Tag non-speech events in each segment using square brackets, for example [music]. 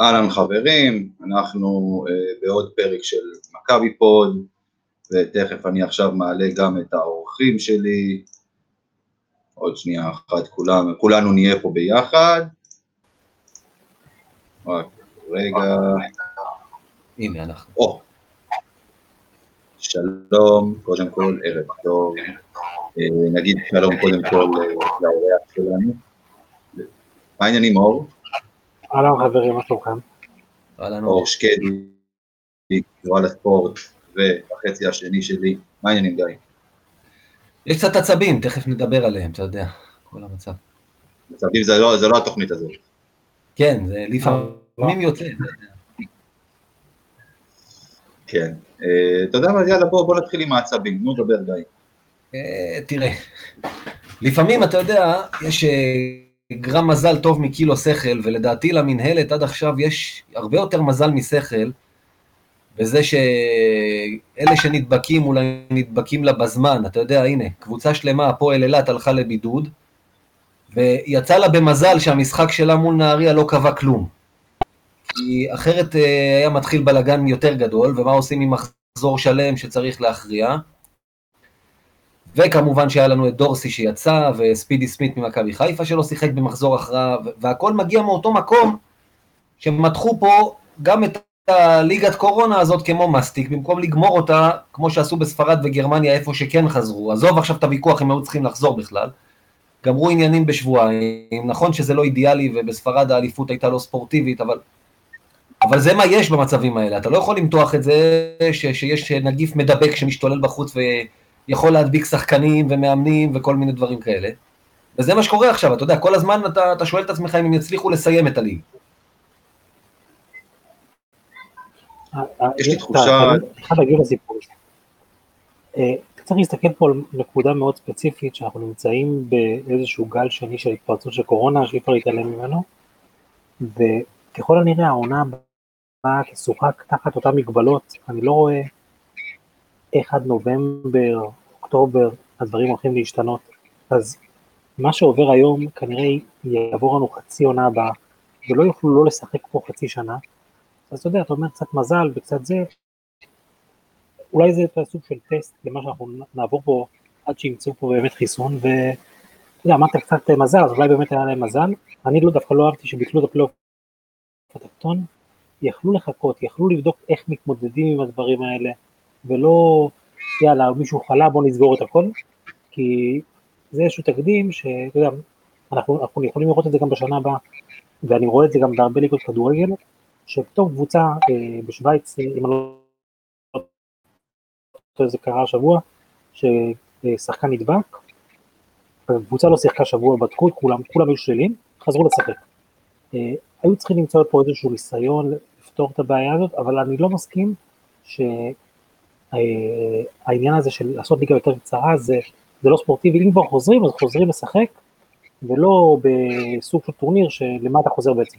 אהלן חברים, אנחנו uh, בעוד פרק של מכבי פוד, ותכף אני עכשיו מעלה גם את האורחים שלי. עוד שנייה אחת, כולם, כולנו נהיה פה ביחד. רק רגע. הנה אנחנו. או. שלום, קודם כל, ערב טוב. אה, נגיד שלום קודם כל אה, לאורח שלנו. מה העניינים אור? אהלן חברים, מה שלומכם? אור שקדי, תנועה לספורט, והחצי השני שלי, מה העניינים גיא? יש קצת עצבים, תכף נדבר עליהם, אתה יודע, כל המצב. עצבים זה לא, זה לא התוכנית הזאת. כן, זה לפעמים יוצא. כן. אה, אתה יודע מה, יאללה, בוא, בוא נתחיל עם העצבים, נו, דבר גיא. אה, תראה, לפעמים, אתה יודע, יש אה, גרם מזל טוב מקילו שכל, ולדעתי למינהלת עד עכשיו יש הרבה יותר מזל משכל, בזה שאלה שנדבקים אולי נדבקים לה בזמן, אתה יודע, הנה, קבוצה שלמה, הפועל אילת הלכה לבידוד, ויצא לה במזל שהמשחק שלה מול נהריה לא קבע כלום. כי אחרת אה, היה מתחיל בלאגן יותר גדול, ומה עושים עם מחזור שלם שצריך להכריע. וכמובן שהיה לנו את דורסי שיצא, וספידי סמית ממכבי חיפה שלא שיחק במחזור הכרעה, והכל מגיע מאותו מקום שמתחו פה גם את הליגת קורונה הזאת כמו מסטיק, במקום לגמור אותה כמו שעשו בספרד וגרמניה איפה שכן חזרו. עזוב עכשיו את הוויכוח אם היו צריכים לחזור בכלל. גמרו עניינים בשבועיים, נכון שזה לא אידיאלי ובספרד האליפות הייתה לא ספורטיבית, אבל, אבל זה מה יש במצבים האלה, אתה לא יכול למתוח את זה ש, שיש נגיף מדבק שמשתולל בחוץ ויכול להדביק שחקנים ומאמנים וכל מיני דברים כאלה. וזה מה שקורה עכשיו, אתה יודע, כל הזמן אתה, אתה שואל את עצמך אם הם יצליחו לסיים את הליג. יש לי תחושה... אני חייב להגיד לסיפור הזה. אה, צריך להסתכל פה על נקודה מאוד ספציפית, שאנחנו נמצאים באיזשהו גל שני של התפרצות של קורונה, שאי אפשר להתעלם ממנו, וככל הנראה העונה הבאה תשוחק תחת אותן מגבלות, אני לא רואה איך עד נובמבר, אוקטובר, הדברים הולכים להשתנות. אז מה שעובר היום כנראה יעבור לנו חצי עונה הבאה, ולא יוכלו לא לשחק פה חצי שנה, אז אתה יודע, אתה אומר קצת מזל וקצת זה, אולי זה סוג של טסט למה שאנחנו נעבור פה עד שימצאו פה באמת חיסון, ואתה יודע, אמרת קצת מזל, אז אולי באמת היה להם מזל, אני לא, דווקא לא אהבתי שביטלו את הפלייאוף התחתון, יכלו לחכות, יכלו לבדוק איך מתמודדים עם הדברים האלה, ולא, יאללה, מישהו חלה, בוא נסגור את הכל, כי זה איזשהו תקדים שאתה יודע, אנחנו, אנחנו יכולים לראות את זה גם בשנה הבאה, ואני רואה את זה גם בהרבה ליגות כדורגל, שפתאום קבוצה אה, בשוויץ, אה, אם אני לא טועה זה קרה השבוע, ששחקן נדבק, הקבוצה לא שיחקה שבוע, בדקו כולם, כולם היו שליליים, חזרו לשחק. אה, היו צריכים למצוא פה איזשהו ניסיון לפתור את הבעיה הזאת, אבל אני לא מסכים שהעניין הזה של לעשות ליגה יותר קצרה זה, זה לא ספורטיבי, אם כבר חוזרים אז חוזרים לשחק, ולא בסוג של טורניר שלמה אתה חוזר בעצם.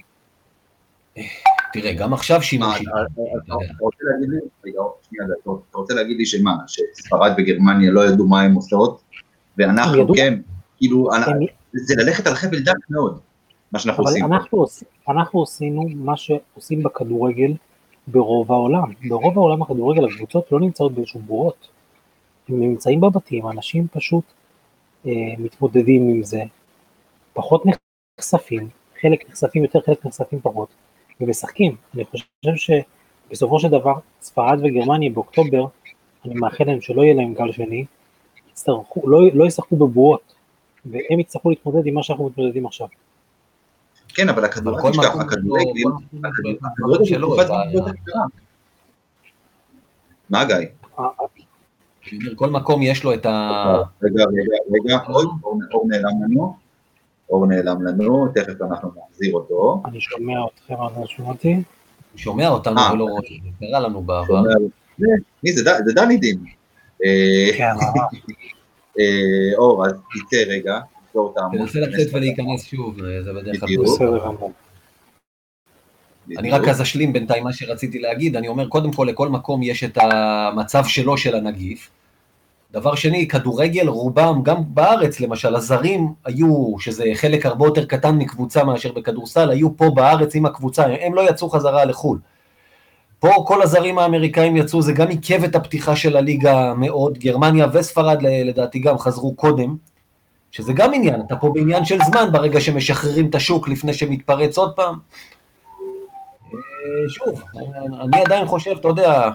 תראה, גם עכשיו שימושי. אתה רוצה להגיד לי שמה, שספרד וגרמניה לא ידעו מה הם עושות, ואנחנו כן, כאילו, זה ללכת על חבל דק מאוד, מה שאנחנו עושים. אבל אנחנו עשינו מה שעושים בכדורגל ברוב העולם. ברוב העולם הכדורגל הקבוצות לא נמצאות באיזשהו בורות. הם נמצאים בבתים, אנשים פשוט אה, מתמודדים עם זה, פחות נחשפים, חלק נחשפים יותר, חלק נחשפים פחות. ומשחקים. אני חושב שבסופו של דבר, ספרד וגרמניה באוקטובר, אני מאחל להם שלא יהיה להם גל שני, יצטרכו, לא, לא ישחקו בבועות, והם יצטרכו להתמודד עם מה שאנחנו מתמודדים עכשיו. כן, אבל הכדורגל ככה, הכדורגל, מה גיא? כל מקום יש לו את ה... רגע, רגע, רגע, אור נעלם לנו. אור נעלם לנו, תכף אנחנו נחזיר אותו. אני שומע אתכם, אבל שומע אותי. אני שומע אותנו ולא רואה, זה קרה לנו בעבר. מי זה? זה דני דין. כן, [laughs] אור, אז תצא רגע, תסגור את העמוד. תנסה לצאת ולהיכנס שוב, זה בדרך כלל. אני רק אז אשלים בינתיים מה שרציתי להגיד, אני אומר, קודם כל לכל מקום יש את המצב שלו של הנגיף. דבר שני, כדורגל, רובם, גם בארץ למשל, הזרים היו, שזה חלק הרבה יותר קטן מקבוצה מאשר בכדורסל, היו פה בארץ עם הקבוצה, הם לא יצאו חזרה לחו"ל. פה כל הזרים האמריקאים יצאו, זה גם עיכב את הפתיחה של הליגה מאוד, גרמניה וספרד לדעתי גם חזרו קודם, שזה גם עניין, אתה פה בעניין של זמן ברגע שמשחררים את השוק לפני שמתפרץ עוד פעם. אה, שוב, אני עדיין חושב, אתה יודע,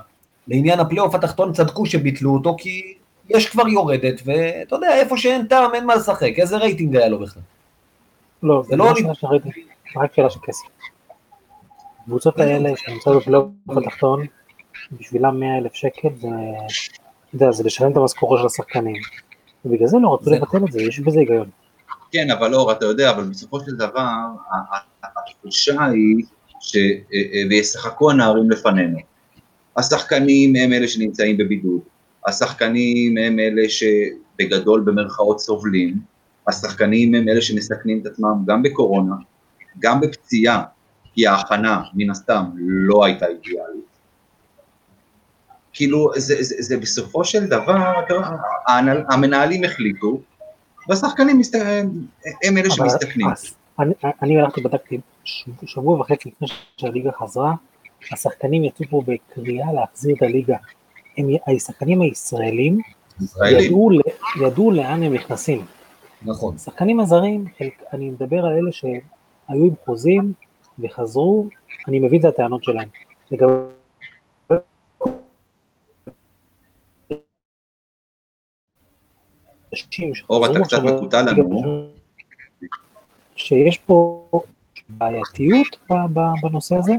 לעניין הפלייאוף התחתון צדקו שביטלו אותו, כי יש כבר יורדת, ואתה יודע, איפה שאין טעם, אין מה לשחק, איזה רייטינג היה לו בכלל? לא, זה לא של רייטינג, רק שאלה של כסף. הקבוצות האלה שנמצאות בפלייאוף התחתון, בשבילם 100 אלף שקל, זה, אתה יודע, זה לשלם את המשכורת של השחקנים. ובגלל זה לא רצו לבטל את זה, יש בזה היגיון. כן, אבל אור, אתה יודע, אבל בסופו של דבר, התחושה היא וישחקו הנערים לפנינו. השחקנים הם אלה שנמצאים בבידוד, השחקנים הם אלה שבגדול במרכאות סובלים, השחקנים הם אלה שמסכנים את עצמם גם בקורונה, גם בפציעה, כי ההכנה מן הסתם לא הייתה אידיאלית. כאילו, זה, זה, זה בסופו של דבר, המנהלים החליטו, והשחקנים הם אלה שמסתכנים. אני, אני הלכתי, בדקתי שבוע וחצי לפני שהליגה חזרה, השחקנים יצאו פה בקריאה להחזיר את הליגה. הם, השחקנים הישראלים ידעו, ידעו לאן הם נכנסים. נכון. השחקנים הזרים, אני מדבר על אלה שהיו עם חוזים וחזרו, אני מבין את הטענות שלהם. לגבי... אור, אתה קצת מקוטע לנו. שיש פה בעייתיות בנושא הזה,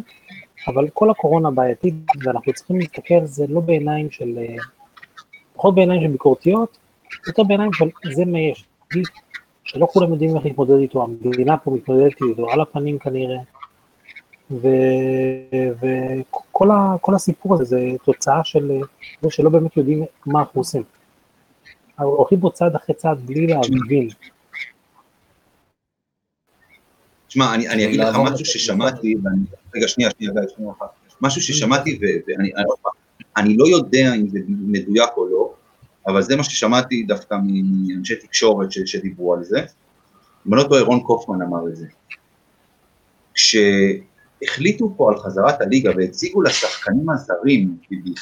אבל כל הקורונה בעייתית, ואנחנו צריכים להסתכל על זה לא בעיניים של, פחות בעיניים של ביקורתיות, יותר בעיניים של זה מה יש, שלא כולם יודעים איך להתמודד איתו, המדינה פה מתמודדת איתו על הפנים כנראה, וכל הסיפור הזה זה תוצאה של זה שלא באמת יודעים מה אנחנו עושים. הולכים פה צעד אחרי צעד בלי להבין תשמע, אני, אני אגיד לך משהו ששמעתי, ואני, רגע, שנייה, שנייה, רגע, שנייה אחת. משהו ששמעתי, ואני אני, אני לא יודע אם זה מדויק או לא, אבל זה מה ששמעתי דווקא מאנשי תקשורת ש, שדיברו על זה. אם אני לא טועה, רון קופמן אמר את זה. כשהחליטו פה על חזרת הליגה והציגו לשחקנים הזרים,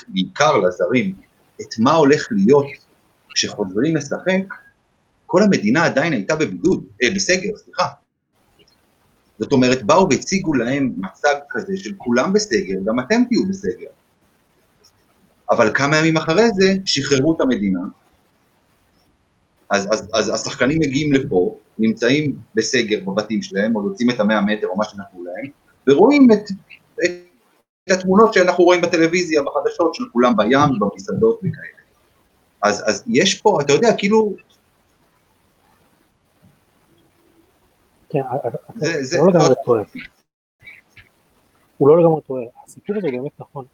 בעיקר לזרים, את מה הולך להיות כשחוזרים לשחק, כל המדינה עדיין הייתה בבידוד, אה, בסגר, סליחה. זאת אומרת, באו והציגו להם מצג כזה של כולם בסגר, גם אתם תהיו בסגר. אבל כמה ימים אחרי זה, שחררו את המדינה. אז, אז, אז השחקנים מגיעים לפה, נמצאים בסגר בבתים שלהם, או יוצאים את המאה מטר או מה שנתנו להם, ורואים את, את, את התמונות שאנחנו רואים בטלוויזיה, בחדשות, של כולם בים, במסעדות וכאלה. אז, אז יש פה, אתה יודע, כאילו, כן, הוא לא לגמרי טועה. הוא לא לגמרי טועה. הסיפור הזה באמת נכון.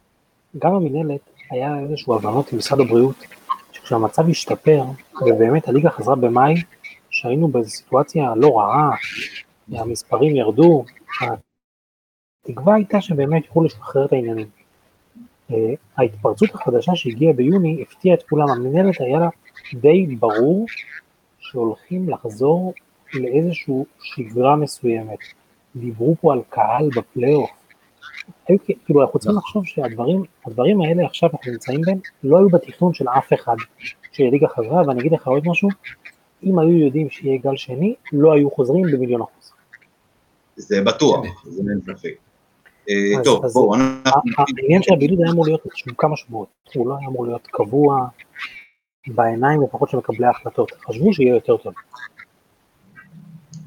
גם המינהלת, היה איזשהו הבנות עם משרד הבריאות, שכשהמצב השתפר, ובאמת הליגה חזרה במאי, שהיינו באיזו סיטואציה לא רעה, המספרים ירדו, התקווה הייתה שבאמת יוכלו לשחרר את העניינים. אה, ההתפרצות החדשה שהגיעה ביוני הפתיעה את כולם, המנהלת היה לה די ברור שהולכים לחזור לאיזושהי שגרה מסוימת. דיברו פה על קהל בפלייאוף. כאילו אנחנו צריכים לחשוב שהדברים האלה עכשיו אנחנו נמצאים בהם, לא היו בתכנון של אף אחד שהליגה חזרה, ואני אגיד לך עוד משהו, אם היו יודעים שיהיה גל שני, לא היו חוזרים במיליון אחוז. זה בטוח, זה אין ספק. אה, טוב, בואו, העניין של הבידוד היה אמור להיות כמה שבועות, הוא לא היה אמור להיות קבוע בעיניים לפחות של מקבלי ההחלטות, חשבו שיהיה יותר טוב.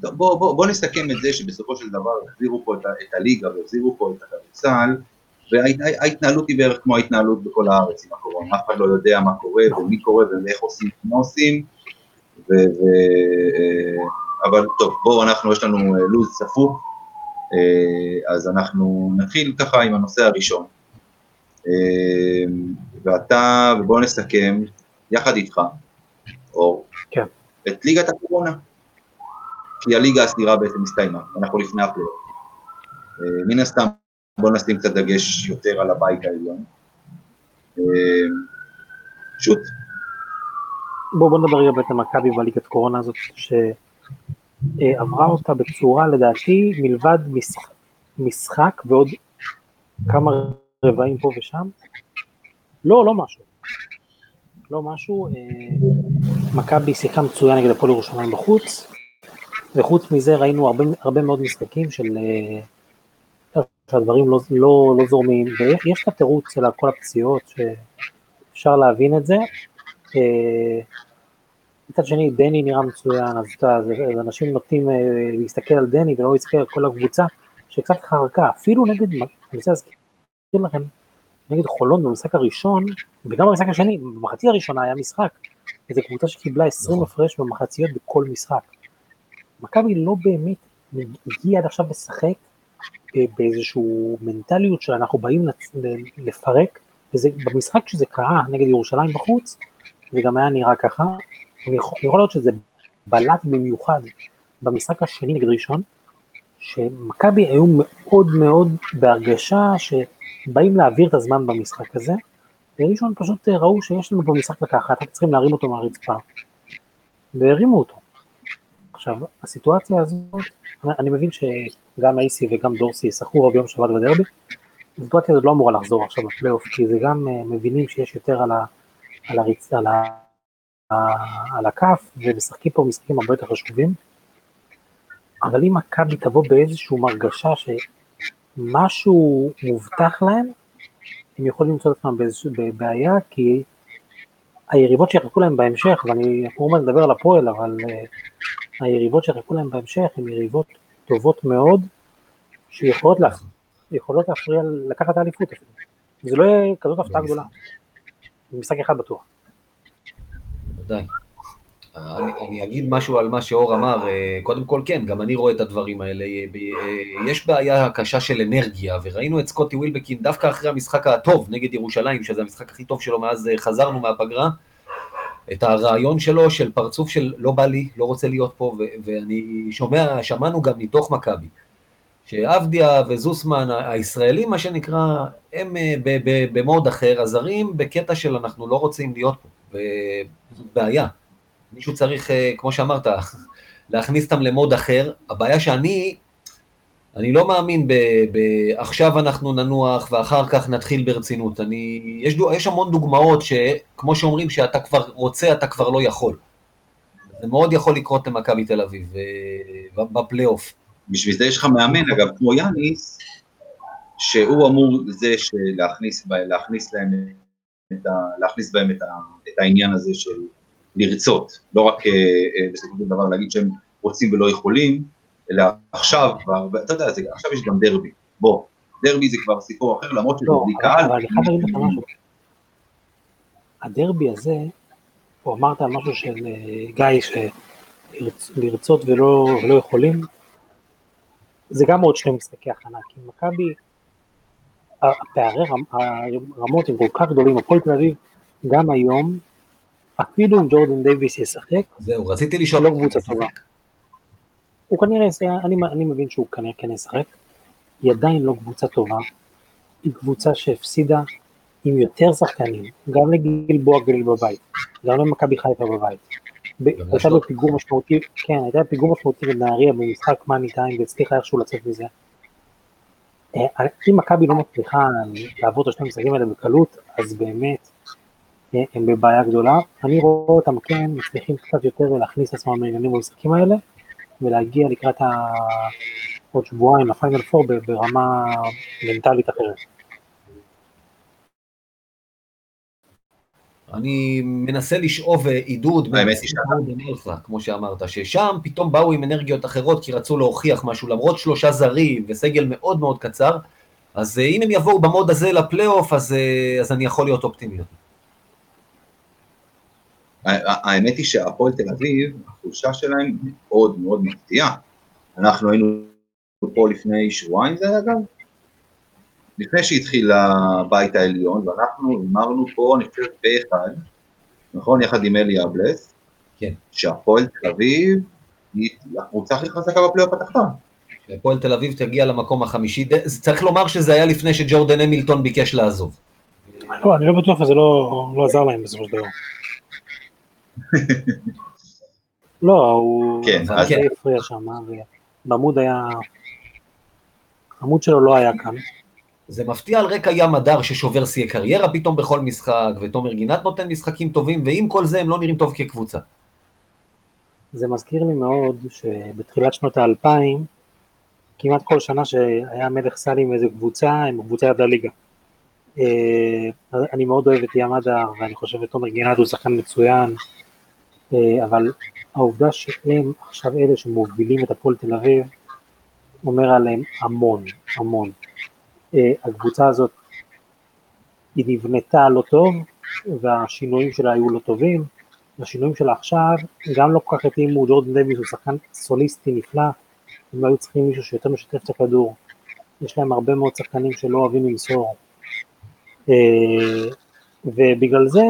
בוא, בוא, בוא נסכם את זה שבסופו של דבר החזירו פה את, את הליגה והחזירו פה את הכדורסל, וההתנהלות היא בערך כמו ההתנהלות בכל הארץ עם הקורונה, אף אחד לא יודע מה קורה ומי קורה ואיך עושים ומה עושים, ו, ו, אה, אבל טוב, בואו אנחנו, יש לנו אה, לו"ז צפוף, אז אנחנו נתחיל ככה עם הנושא הראשון. ואתה, ובואו נסכם יחד איתך, אור, כן. את ליגת הקורונה. כי הליגה הסדירה בעצם הסתיימה, אנחנו לפני הפלייאוף. אה, מן הסתם, בואו נשים קצת דגש יותר על הבית העליון. אה, פשוט, בואו בוא נדבר רגע באמת על מכבי בליגת קורונה הזאת, שעברה אותה בצורה לדעתי מלבד משחק, משחק ועוד כמה רבעים פה ושם. לא, לא משהו. לא משהו. אה, מכבי שיחקה מצוין נגד הפועל ירושלים בחוץ, וחוץ מזה ראינו הרבה, הרבה מאוד משחקים של... אה, שהדברים לא, לא, לא זורמים, ויש את התירוץ של כל הפציעות, שאפשר להבין את זה. אה, מצד שני, דני נראה מצוין, אז אתה, אנשים נוטים להסתכל על דני ולא להסתכל על כל הקבוצה, שקצת חרקה, אפילו נגד, אני רוצה להזכיר לכם, נגד חולון במשחק הראשון, וגם במשחק השני, במחצית הראשונה היה משחק, איזו קבוצה שקיבלה 20 נכון. הפרש במחציות בכל משחק. מכבי לא באמת הגיעה עד עכשיו לשחק אה, באיזושהי מנטליות שאנחנו באים לפרק, וזה במשחק שזה קרה נגד ירושלים בחוץ, זה גם היה נראה ככה, יכול להיות שזה בלט במיוחד במשחק השני נגד ראשון, שמכבי היו מאוד מאוד בהרגשה שבאים להעביר את הזמן במשחק הזה, וראשון פשוט ראו שיש לנו פה משחק לקחת, רק צריכים להרים אותו מהרצפה, והרימו אותו. עכשיו, הסיטואציה הזאת, אני מבין שגם אייסי וגם דורסי ישחקו ביום שבת בדרבי, הסיטואציה הזאת לא אמורה לחזור עכשיו בפלייאוף, כי זה גם אה, מבינים שיש יותר על, ה, על, הריצ, על, על הכף, ומשחקים פה משחקים הרבה יותר חשובים. אבל אם מכבי תבוא באיזושהי מרגשה שמשהו מובטח להם, הם יכולים למצוא את עצמם באיזושהי בעיה, כי היריבות שיחכו להם בהמשך, ואני כמובן מדבר על הפועל, אבל uh, היריבות שיחכו להם בהמשך הן יריבות טובות מאוד, שיכולות לה, להפריע, לקחת את האליפות אפילו. זה לא יהיה כזאת הפתעה גדולה. משחק אחד בטוח. בוודאי. אני, אני אגיד משהו על מה שאור אמר, אה, קודם כל כן, גם אני רואה את הדברים האלה. אה, אה, יש בעיה קשה של אנרגיה, וראינו את סקוטי ווילבקין דווקא אחרי המשחק הטוב נגד ירושלים, שזה המשחק הכי טוב שלו מאז חזרנו מהפגרה, את הרעיון שלו של פרצוף של לא בא לי, לא רוצה להיות פה, ואני שומע, שמענו גם מתוך מכבי, שעבדיה וזוסמן, הישראלים מה שנקרא, הם במוד אחר, הזרים בקטע של אנחנו לא רוצים להיות פה, וזאת בעיה. מישהו צריך, אה, כמו שאמרת, [laughs] להכניס אותם למוד אחר. הבעיה שאני, אני לא מאמין ב, ב... עכשיו אנחנו ננוח ואחר כך נתחיל ברצינות. אני, יש, יש המון דוגמאות שכמו שאומרים שאתה כבר רוצה, אתה כבר לא יכול. זה מאוד יכול לקרות למכבי תל אביב אה, בפלייאוף. בשביל זה יש לך מאמן, אגב, כמו יאניס, שהוא אמור זה שלהכניס להכניס להם להכניס בהם את, ה, את העניין הזה של לרצות, לא רק אה, אה, בסופו של דבר להגיד שהם רוצים ולא יכולים, אלא עכשיו כבר, אתה יודע, זה, עכשיו יש גם דרבי, בוא, דרבי זה כבר סיפור אחר, למרות שזה לא, בלי קהל. אבל אני חייב להגיד לך משהו, הדרבי הזה, הוא אמרת על משהו של אה, גיא, שלרצות ולא, ולא יכולים, זה גם עוד שני משחקי הכנה, כי מכבי, הפערי הרמות הם כל כך גדולים, הפועל תל אביב, גם היום, אפילו אם ג'ורדן דייוויס ישחק, זהו, רציתי לשאול. לא קבוצה טובה. הוא כנראה, אני, אני מבין שהוא כנראה כן ישחק, היא עדיין לא קבוצה טובה, היא קבוצה שהפסידה עם יותר שחקנים, גם לגלבוע גליל בבית, גם למכבי חיפה בבית. הייתה בפיגור משמעותי, כן, הייתה בפיגור משמעותי בנהריה במשחק מאני טיים והצליחה איכשהו לצאת מזה. אה, אם מכבי לא מצליחה לעבור את השני המשחקים האלה בקלות, אז באמת הם בבעיה גדולה. אני רואה אותם כן מצליחים קצת יותר להכניס עצמם לעניינים במשחקים האלה, ולהגיע לקראת עוד שבועיים לפיינל פור ברמה מנטלית אחרת. אני מנסה לשאוב עידוד, כמו שאמרת, ששם פתאום באו עם אנרגיות אחרות כי רצו להוכיח משהו, למרות שלושה זרים וסגל מאוד מאוד קצר, אז אה, אם הם יבואו במוד הזה לפלייאוף, אז, אה, אז אני יכול להיות אופטימי. האמת היא שהפועל תל אביב, החולשה שלהם מאוד מאוד מפתיעה. אנחנו היינו פה לפני שבועיים זה אגב? לפני שהתחיל הבית העליון, ואנחנו אמרנו פה, אני חושב, פה אחד, נכון, יחד עם אלי אבלס, כן. שהפועל תל אביב היא הקבוצה הכי חזקה בפלייאוף התחתון. הפועל תל אביב תגיע למקום החמישי, צריך לומר שזה היה לפני שג'ורדן המילטון ביקש לעזוב. לא, אני לא בטוח וזה לא, לא עזר להם בסופו של דבר. [laughs] לא, הוא... כן, זה אז- די הפריע שם, ובעמוד היה... העמוד שלו לא היה כאן. זה מפתיע על רקע ים הדר ששובר שיאי קריירה פתאום בכל משחק, ותומר גינת נותן משחקים טובים, ועם כל זה הם לא נראים טוב כקבוצה. זה מזכיר לי מאוד שבתחילת שנות האלפיים, כמעט כל שנה שהיה מלך סאלי עם איזה קבוצה, הם קבוצה ירדה ליגה. אה, אני מאוד אוהב את ים הדר, ואני חושב שתומר גינת הוא שחקן מצוין, אה, אבל העובדה שהם עכשיו אלה שמובילים את הפועל תל אביב, אומר עליהם המון, המון. אה, הקבוצה הזאת, היא נבנתה לא טוב, והשינויים שלה היו לא טובים, השינויים שלה עכשיו גם לא כל כך התאימו, ג'ורדן דייוויס הוא שחקן סוליסטי נפלא, הם היו צריכים מישהו שיותר משתף את הכדור, יש להם הרבה מאוד שחקנים שלא אוהבים למסור, אה, ובגלל זה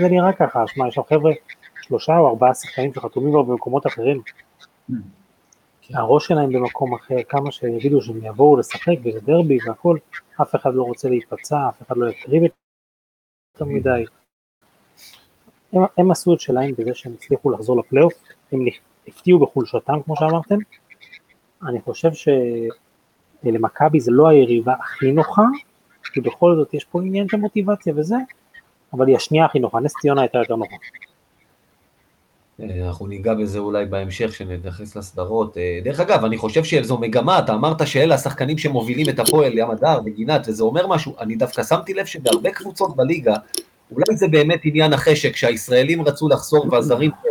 זה נראה ככה, שמע, יש שם חבר'ה, שלושה או ארבעה שחקנים שחתומים כבר במקומות אחרים, הראש שלהם במקום אחר, כמה שיגידו שהם יבואו לשחק וזה דרבי והכל, אף אחד לא רוצה להיפצע, אף אחד לא יקריב יותר מדי. הם, הם עשו את שלהם בזה שהם הצליחו לחזור לפלייאוף, הם הפתיעו בחולשתם כמו שאמרתם, אני חושב שלמכבי זה לא היריבה הכי נוחה, כי בכל זאת יש פה עניין של מוטיבציה וזה, אבל היא השנייה הכי נוחה, נס ציונה הייתה יותר נוחה. אה, אנחנו ניגע בזה אולי בהמשך, כשנתייחס לסדרות. אה, דרך אגב, אני חושב שזו מגמה, אתה אמרת שאלה השחקנים שמובילים את הפועל, ים הדר וגינת, וזה אומר משהו. אני דווקא שמתי לב שבהרבה קבוצות בליגה, אולי זה באמת עניין החשק, שהישראלים רצו לחזור והזרים פה,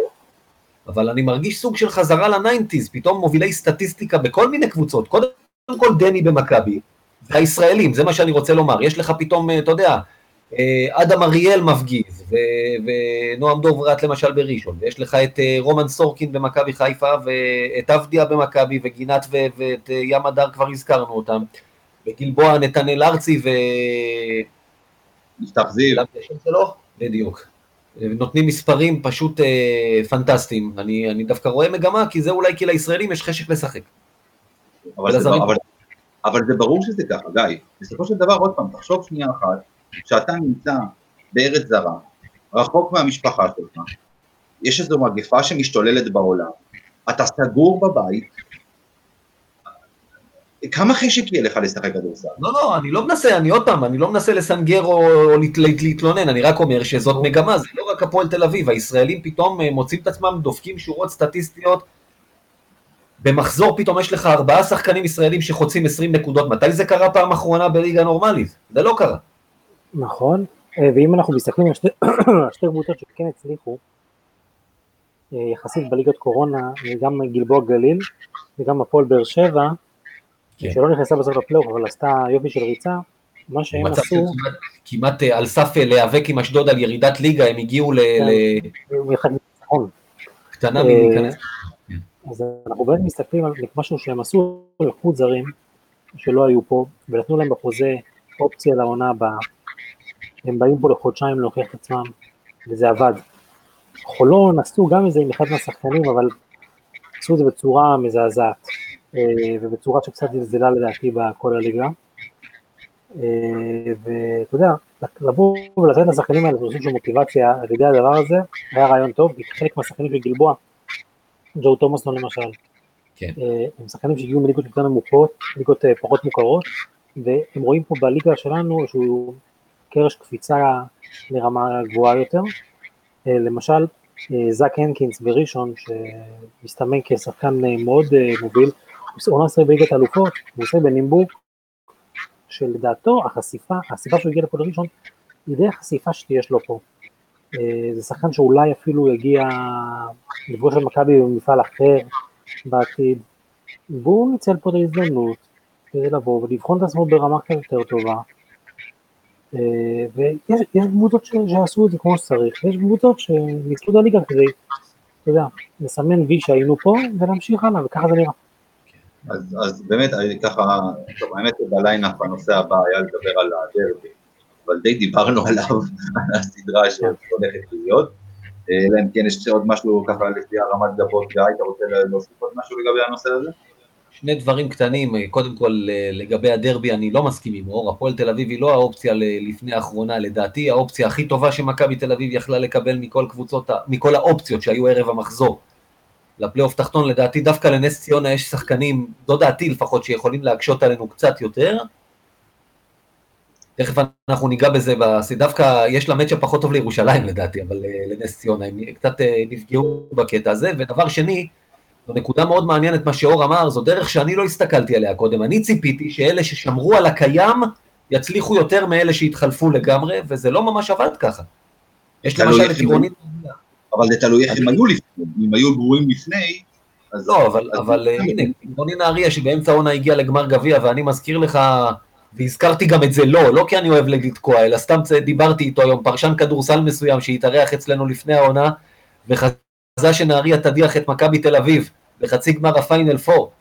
אבל אני מרגיש סוג של חזרה ל nineties, פתאום מובילי סטטיסטיקה בכל מיני קבוצות. קודם כל דני במכבי, והישראלים, זה מה שאני רוצה לומר. יש לך פתאום, אה, אתה יודע, אדם אריאל מפגיז, ו- ונועם דוברת למשל בראשון, ויש לך את אה, רומן סורקין במכבי חיפה, ואת אבדיה במכבי, וגינת ו- ואת אה, ים הדר כבר הזכרנו אותם, וגלבוע נתנאל ארצי ו... יפתח זיו. בדיוק. נותנים מספרים פשוט אה, פנטסטיים. אני, אני דווקא רואה מגמה, כי זה אולי כי לישראלים יש חשק לשחק. אבל זה, ולזרים. אבל, אבל זה ברור שזה ככה, גיא. בסופו של דבר, עוד פעם, תחשוב שנייה אחת, כשאתה נמצא בארץ זרה, רחוק מהמשפחה שלך, יש איזו מגפה שמשתוללת בעולם, אתה סגור בבית, כמה חשק יהיה לך לשחק כדורסל? לא, לא, אני לא מנסה, אני עוד פעם, אני לא מנסה לסנגר או, או להת, להת, להתלונן, אני רק אומר שזאת מגמה, זה לא רק הפועל תל אביב, הישראלים פתאום אה, מוצאים את עצמם, דופקים שורות סטטיסטיות, במחזור פתאום יש לך ארבעה שחקנים ישראלים שחוצים 20 נקודות, מתי זה קרה פעם אחרונה בליגה נורמלית? זה לא קרה. נכון, אה, ואם אנחנו מסתכלים על [coughs] שתי, קבוצות שכן הצליחו, אה, יחסית בליגת קורונה, גם גלבוע גליל וגם הפועל באר שבע, כן. שלא נכנסה בסוף לפלייאוף, אבל עשתה יופי של ריצה, מה שהם עשו, כמעט, כמעט אה, על סף להיאבק עם אשדוד על ירידת ליגה, הם הגיעו כן. ניצחון. אה, אה, מלהיכנס. אז אנחנו באמת מסתכלים על משהו שהם עשו, לקחו זרים שלא היו פה, ונתנו להם בחוזה אופציה לעונה הבאה. הם באים פה לחודשיים להוכיח את עצמם, וזה עבד. חולון עשו גם את זה עם אחד מהשחקנים, אבל עשו את זה בצורה מזעזעת, אה, ובצורה שקצת זלזלה לדעתי בכל הליגה. אה, ואתה יודע, לבוא ולתת לשחקנים האלה סוג של מוטיבציה על ידי הדבר הזה, היה רעיון טוב, כי חלק מהשחקנים של גלבוע, ג'ו תומאסון למשל, כן. אה, הם שחקנים שהגיעו מליגות יותר נמוכות, ליגות פחות מוכרות, והם רואים פה בליגה שלנו שהוא קרש קפיצה לרמה גבוהה יותר. אה, למשל, אה, זאק הנקינס בראשון, שמסתמן כשחקן אה, מאוד מוביל, הוא עונה עשרה בליגת האלופות, הוא עושה בנימבוק, שלדעתו החשיפה, הסיבה שהוא הגיע לפה לראשון, היא די החשיפה שיש לו פה. זה שחקן שאולי אפילו יגיע לפגוש את מכבי במפעל אחר בעתיד, והוא ניצל פה את ההזדמנות כדי לבוא ולבחון את עצמו ברמה קצת יותר טובה. אה, ויש יש קבוצות שעשו את זה כמו שצריך, ויש קבוצות שניצלו את הליגה כדי, אתה יודע, לסמן וי שהיינו פה ולהמשיך הלאה, וככה זה נראה. אז, אז באמת, אני ככה, טוב, האמת שבליינאפ הנושא הבא היה לדבר על הדרבי, אבל די דיברנו עליו, [laughs] על הסדרה שהולכת להיות. אה, אלא אם כן יש עוד משהו ככה לפי הרמת גבות, גיא, אתה רוצה להוסיף עוד משהו לגבי הנושא הזה? שני דברים קטנים, קודם כל לגבי הדרבי אני לא מסכים עם אור, הפועל תל אביב היא לא האופציה לפני האחרונה, לדעתי האופציה הכי טובה שמכבי תל אביב יכלה לקבל מכל קבוצות, מכל האופציות שהיו ערב המחזור. לפלייאוף תחתון, לדעתי דווקא לנס ציונה יש שחקנים, זו דעתי לפחות, שיכולים להקשות עלינו קצת יותר. תכף אנחנו ניגע בזה, דווקא יש לה מצ'ה פחות טוב לירושלים לדעתי, אבל לנס ציונה, הם קצת נפגעו בקטע הזה. ודבר שני, זו נקודה מאוד מעניינת מה שאור אמר, זו דרך שאני לא הסתכלתי עליה קודם. אני ציפיתי שאלה ששמרו על הקיים יצליחו יותר מאלה שהתחלפו לגמרי, וזה לא ממש עבד ככה. יש למשל את עירונית... אבל זה תלוי איך הם היו לפני, אם היו גרועים לפני. לא, אבל, אבל הנה, עירוני נהריה שבאמצע העונה הגיע לגמר גביע, ואני מזכיר לך, והזכרתי גם את זה לא, לא כי אני אוהב לתקוע, אלא סתם דיברתי איתו היום, פרשן כדורסל מסוים שהתארח אצלנו לפני העונה, וחזה שנהריה תדיח את מכבי תל אביב בחצי גמר הפיינל פור.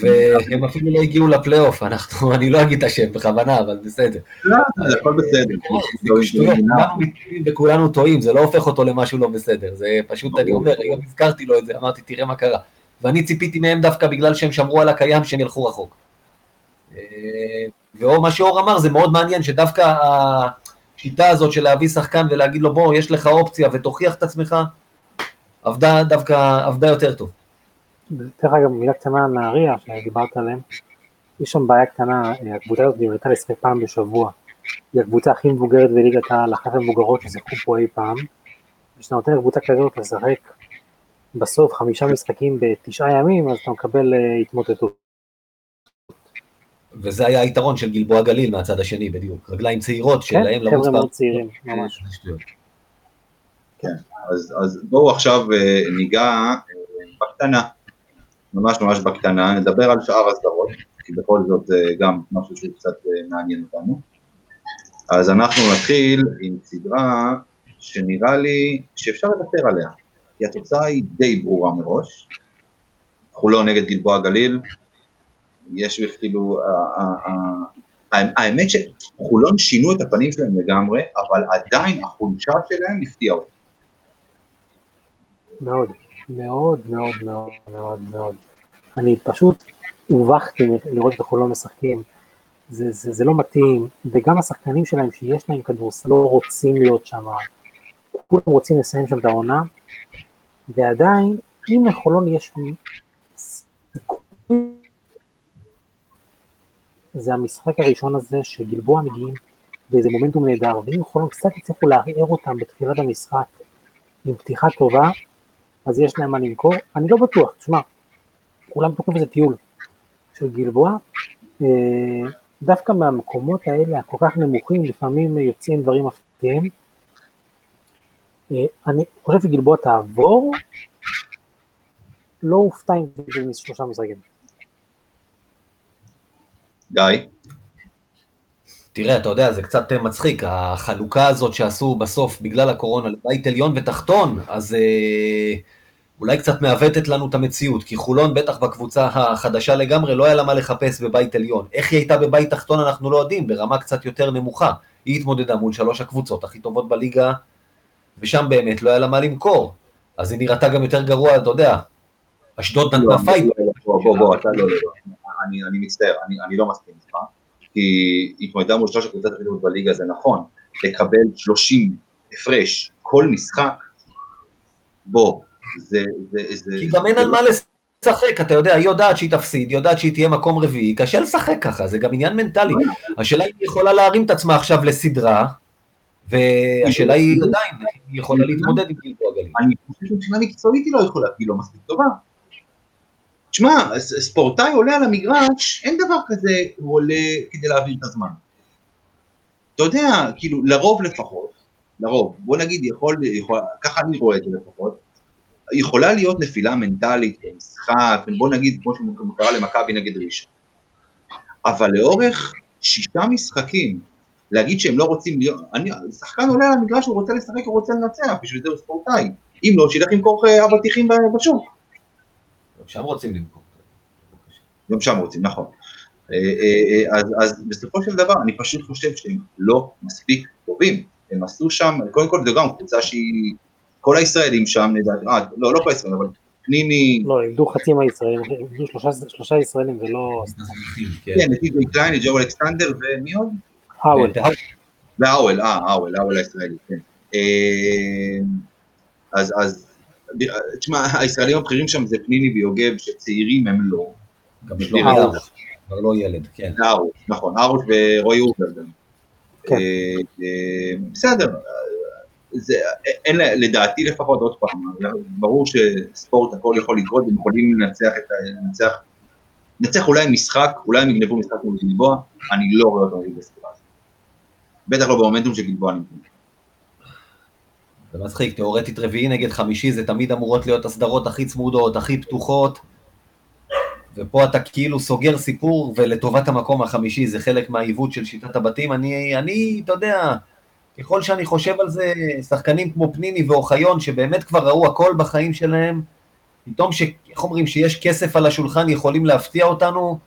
והם אפילו לא הגיעו לפלייאוף, אנחנו, [laughs] אני לא אגיד את השם בכוונה, אבל בסדר. לא, זה הכל בסדר. כולנו מתקדמים וכולנו טועים, זה לא הופך אותו למשהו לא בסדר, זה פשוט, אני אומר, היום הזכרתי לו את זה, אמרתי, תראה מה קרה. ואני ציפיתי מהם דווקא בגלל שהם שמרו על הקיים, שהם ילכו רחוק. ומה שאור אמר, זה מאוד מעניין, שדווקא השיטה הזאת של להביא שחקן ולהגיד לו, בוא, יש לך אופציה ותוכיח את עצמך, עבדה דווקא, עבדה יותר טוב. דרך אגב, מילה קטנה על נהריה שדיברת עליהם, יש שם בעיה קטנה, הקבוצה הזאת נראתה לשחק פעם בשבוע. היא הקבוצה הכי מבוגרת בליגת העל, אחת המבוגרות ששיחקו פה אי פעם. כשאתה נותן לקבוצה כזאת לשחק בסוף חמישה משחקים בתשעה ימים, אז אתה מקבל התמוטטות. וזה היה היתרון של גלבוע גליל מהצד השני בדיוק, רגליים צעירות שלהם לרוץ פעם. כן, חבר'ה מאוד צעירים, ממש. כן, אז, אז בואו עכשיו ניגע בקטנה, ממש ממש בקטנה, נדבר על שאר הסדרות, כי בכל זאת זה גם משהו שהוא קצת מעניין אותנו. אז אנחנו נתחיל עם סדרה שנראה לי שאפשר לוותר עליה, כי התוצאה היא די ברורה מראש. חולון נגד גלבוע גליל, יש כאילו, האמת שחולון שינו את הפנים שלהם לגמרי, אבל עדיין החולשה שלהם הפתיעה אותי. מאוד, מאוד מאוד מאוד מאוד מאוד. אני פשוט הובכתי לראות את החולון משחקים, זה, זה, זה לא מתאים, וגם השחקנים שלהם שיש להם כדורסל לא רוצים להיות שם, כולם רוצים לסיים שם את העונה, ועדיין, אם לחולון יש זה המשחק הראשון הזה שגלבוע מגיעים באיזה מומנטום נהדר, ואם חולון קצת יצליחו לערער אותם בתחילת המשחק עם פתיחה טובה, אז יש להם מה למכור. אני לא בטוח, תשמע, כולם תוקעים איזה טיול של גלבוע, אה, דווקא מהמקומות האלה הכל כך נמוכים, לפעמים יוצאים דברים מפתיעים. אה, אני חושב שגלבוע תעבור, לא אופתע אם זה שלושה משחקים. גיא? תראה, אתה יודע, זה קצת מצחיק, החלוקה הזאת שעשו בסוף בגלל הקורונה לבית עליון ותחתון, אז אה, אולי קצת מעוותת לנו את המציאות, כי חולון בטח בקבוצה החדשה לגמרי לא היה לה מה לחפש בבית עליון. איך היא הייתה בבית תחתון אנחנו לא יודעים, ברמה קצת יותר נמוכה. היא התמודדה מול שלוש הקבוצות הכי טובות בליגה, ושם באמת לא היה לה מה למכור. אז היא נראתה גם יותר גרוע, אתה יודע, אשדוד נתנה fight. בוא, בוא, אתה לא, לא, אני מצטער, אני לא מסכים איתך. כי התמודדה מול שלוש הקבוצות טובות בליגה, זה נכון, לקבל 30 הפרש כל משחק, בוא, זה... זה, זה כי גם אין על מה לשחק, אתה יודע, היא יודעת שהיא תפסיד, היא יודעת שהיא תהיה מקום רביעי, קשה לשחק ככה, זה גם עניין מנטלי. השאלה אם היא יכולה להרים את עצמה עכשיו לסדרה, והשאלה היא עדיין, היא יכולה להתמודד עם גלבוע גליל. אני חושב שמבחינה מקצועית היא לא יכולה, היא לא מספיק טובה. תשמע, ספורטאי עולה על המגרש, אין דבר כזה, הוא עולה כדי להעביר את הזמן. אתה יודע, כאילו, לרוב לפחות, לרוב, בוא נגיד, יכול, יכול, ככה אני רואה את זה לפחות, יכולה להיות נפילה מנטלית במשחק, בוא נגיד, כמו שקרה למכבי נגד ראשון. אבל לאורך שישה משחקים, להגיד שהם לא רוצים להיות, אני, שחקן עולה על המגרש, הוא רוצה לשחק, הוא רוצה לנצח, בשביל זה הוא ספורטאי. אם לא, שילך למכור אבטיחים בשוק. גם שם רוצים למכור. גם שם רוצים, נכון. אה, אה, אה, אז, אז בסופו של דבר, אני פשוט חושב שהם לא מספיק טובים. הם עשו שם, קודם כל זה גם קבוצה שהיא, כל הישראלים שם, לדעת, אה, לא, לא כל הישראלים, אבל פניני, לא, איבדו חצי מהישראלים, איבדו שלושה- שלושה ישראלים ולא... כן. כן, נתן, TJ קליין, ג'ו אלכסנדר ומי עוד? האוול. כן, והאוול, אה, האוול, האוול הישראלי, כן. אז, אז, תשמע, הישראלים הבכירים שם זה פניני ויוגב, שצעירים הם לא. גם שלומי ארוש, כבר לא ילד, כן. ארוש, נכון, ארוש ורועי אובר גם. כן. אה, אה, בסדר, זה, אין, לדעתי לפחות, עוד פעם, ברור שספורט הכל יכול לקרות, הם יכולים לנצח את ה... לנצח, לנצח אולי משחק, אולי הם יגנבו משחק מול גלבוע, אני לא רואה אותם נגד בספירה הזאת. בטח לא במומנטום שגלבוע נמצאים. זה מצחיק, תאורטית רביעי נגד חמישי זה תמיד אמורות להיות הסדרות הכי צמודות, הכי פתוחות, ופה אתה כאילו סוגר סיפור ולטובת המקום החמישי, זה חלק מהעיוות של שיטת הבתים. אני, אני, אתה יודע, ככל שאני חושב על זה, שחקנים כמו פניני ואוחיון, שבאמת כבר ראו הכל בחיים שלהם, פתאום, ש, איך אומרים, שיש כסף על השולחן, יכולים להפתיע אותנו.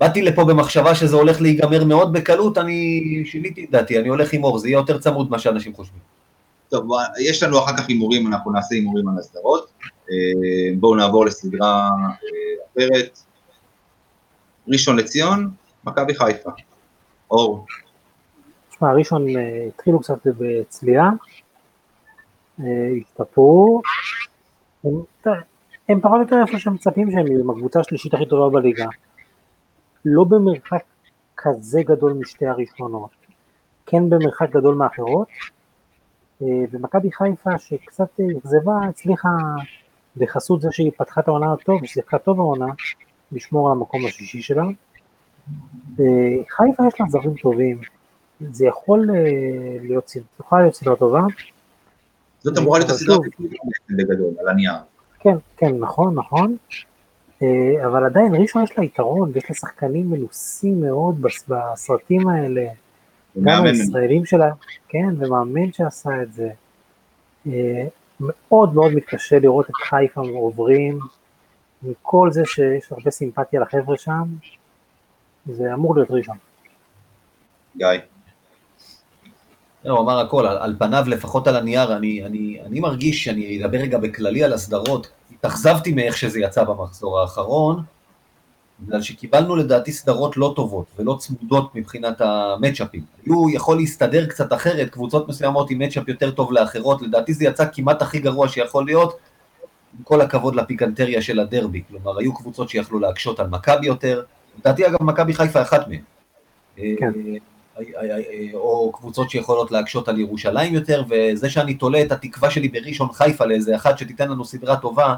באתי לפה במחשבה שזה הולך להיגמר מאוד בקלות, אני שיניתי את דעתי, אני הולך עם אור, זה יהיה יותר צמוד ממה שאנשים חושבים. טוב, יש לנו אחר כך הימורים, אנחנו נעשה הימורים על הסדרות. אה, בואו נעבור לסדרה אה, אחרת. ראשון לציון, מכבי חיפה. אור, תשמע, ראשון אה, התחילו קצת בצליעה, השתפרו, הם, הם פחות או יותר איפה שמצפים שהם יהיו, עם הקבוצה השלישית הכי טובה בליגה. לא במרחק כזה גדול משתי הראשונות, כן במרחק גדול מאחרות, ומכבי חיפה שקצת אה, אכזבה, הצליחה בחסות זה שהיא פתחה את העונה טוב, ושיחקה טוב העונה, לשמור על המקום השישי שלה. אה, חיפה יש לה זרים טובים, זה יכול אה, להיות, סד- יכולה להיות סדרה טובה, זאת אמורה להיות הסדרה. בגדול, על הנייר. כן, כן, נכון, נכון, אה, אבל עדיין ראשון יש לה יתרון, ויש לה שחקנים מנוסים מאוד בס- בסרטים האלה, גם הישראלים שלה, כן, ומאמן שעשה את זה. אה, מאוד מאוד מתקשה לראות את חיפה עוברים, עם כל זה שיש הרבה סימפתיה לחבר'ה שם, זה אמור להיות ראשון. גיא. הוא אמר הכל, על, על פניו, לפחות על הנייר, אני, אני, אני מרגיש שאני אדבר רגע בכללי על הסדרות. התאכזבתי מאיך שזה יצא במחזור האחרון, בגלל שקיבלנו לדעתי סדרות לא טובות ולא צמודות מבחינת המצ'אפים. היו יכול להסתדר קצת אחרת, קבוצות מסוימות עם מצ'אפ יותר טוב לאחרות, לדעתי זה יצא כמעט הכי גרוע שיכול להיות, עם כל הכבוד לפיקנטריה של הדרבי. כלומר, היו קבוצות שיכלו להקשות על מכבי יותר, לדעתי אגב מכבי חיפה אחת מהן. כן. אה, או קבוצות שיכולות להקשות על ירושלים יותר, וזה שאני תולה את התקווה שלי בראשון חיפה לאיזה אחת שתיתן לנו סדרה טובה,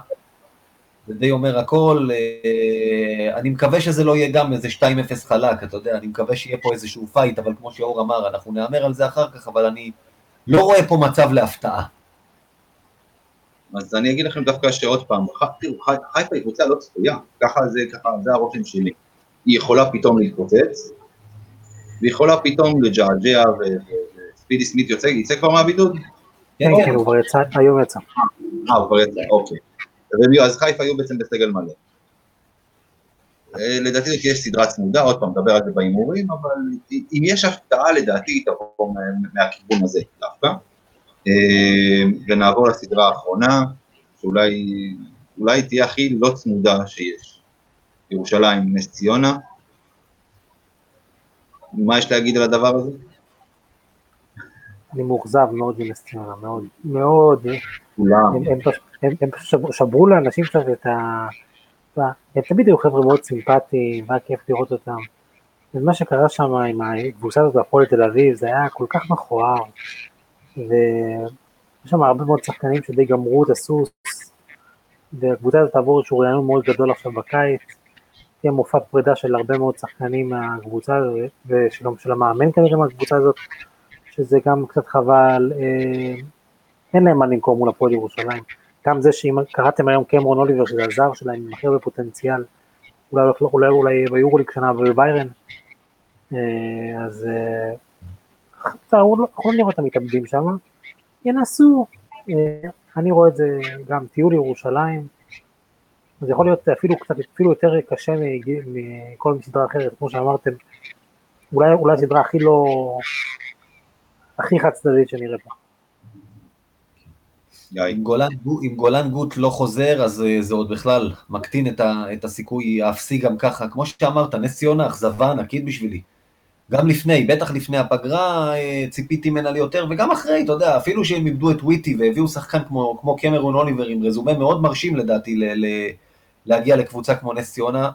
זה די אומר הכל. אה, אני מקווה שזה לא יהיה גם איזה 2-0 חלק, אתה יודע, אני מקווה שיהיה פה איזשהו פייט, אבל כמו שאור אמר, אנחנו נהמר על זה אחר כך, אבל אני לא רואה פה מצב להפתעה. אז אני אגיד לכם דווקא שעוד פעם, תראו, חיפה היא קבוצה לא צפויה, ככה זה, ככה, זה הרושם שלי. היא יכולה פתאום להתפוצץ, והיא יכולה פתאום לג'עג'ע, וספידי סמית יוצא, יצא כבר מהבידוד? כן, כן, הוא כבר יצא, היום יצא. אה, הוא כבר יצא, אוקיי. אז חיפה היו בעצם בסגל מלא. אה, לדעתי זאת תהיה סדרה צמודה, עוד פעם, נדבר על זה בהימורים, אבל אם יש הפתעה לדעתי היא תבוא מה- מהכיוון הזה דווקא. אה, ונעבור לסדרה האחרונה, שאולי אולי תהיה הכי לא צמודה שיש. ירושלים, נס ציונה. מה יש להגיד על הדבר הזה? אני מאוכזב מאוד מנס ציונה, מאוד, מאוד. כולם. הם, הם, פש- הם, הם פשוט שברו, לאנשים שם את ה... הם תמיד היו חבר'ה מאוד סימפטיים, והיה כיף לראות אותם. ומה שקרה שם עם הקבוצה הזאת בהפועל תל אביב, זה היה כל כך מכוער. ויש שם הרבה מאוד שחקנים שדי גמרו את הסוס, והקבוצה הזאת תעבור איזשהו רעיון מאוד גדול עכשיו בקיץ. תהיה מופע פרידה של הרבה מאוד שחקנים מהקבוצה הזאת, ושל של המאמן כנראה מהקבוצה הזאת, שזה גם קצת חבל. אין להם מה למכור מול הפועל ירושלים. גם זה שאם קראתם היום קמרון אוליבר, שזה הזר שלהם, עם הכי הרבה פוטנציאל, אולי אולי אולי ביורוליג שנה ובביירן, אה, אז אה, אנחנו לא לראות את המתאבדים שם, ינסו, אה, אני רואה את זה גם טיול ירושלים, זה יכול להיות אפילו קצת, אפילו יותר קשה מכל סדרה אחרת, כמו שאמרתם, אולי, אולי הסדרה הכי לא, הכי חד צדדית שנראה פה. אם גולן, אם גולן גוט לא חוזר, אז אה, זה עוד בכלל מקטין את, ה, את הסיכוי האפסי גם ככה. כמו שאמרת, נס ציונה, אכזבה ענקית בשבילי. גם לפני, בטח לפני הפגרה, אה, ציפיתי ממנה ליותר, וגם אחרי, אתה יודע, אפילו שהם איבדו את וויטי והביאו שחקן כמו, כמו קמרון אוליבר עם רזומה מאוד מרשים לדעתי ל, ל, להגיע לקבוצה כמו נס ציונה,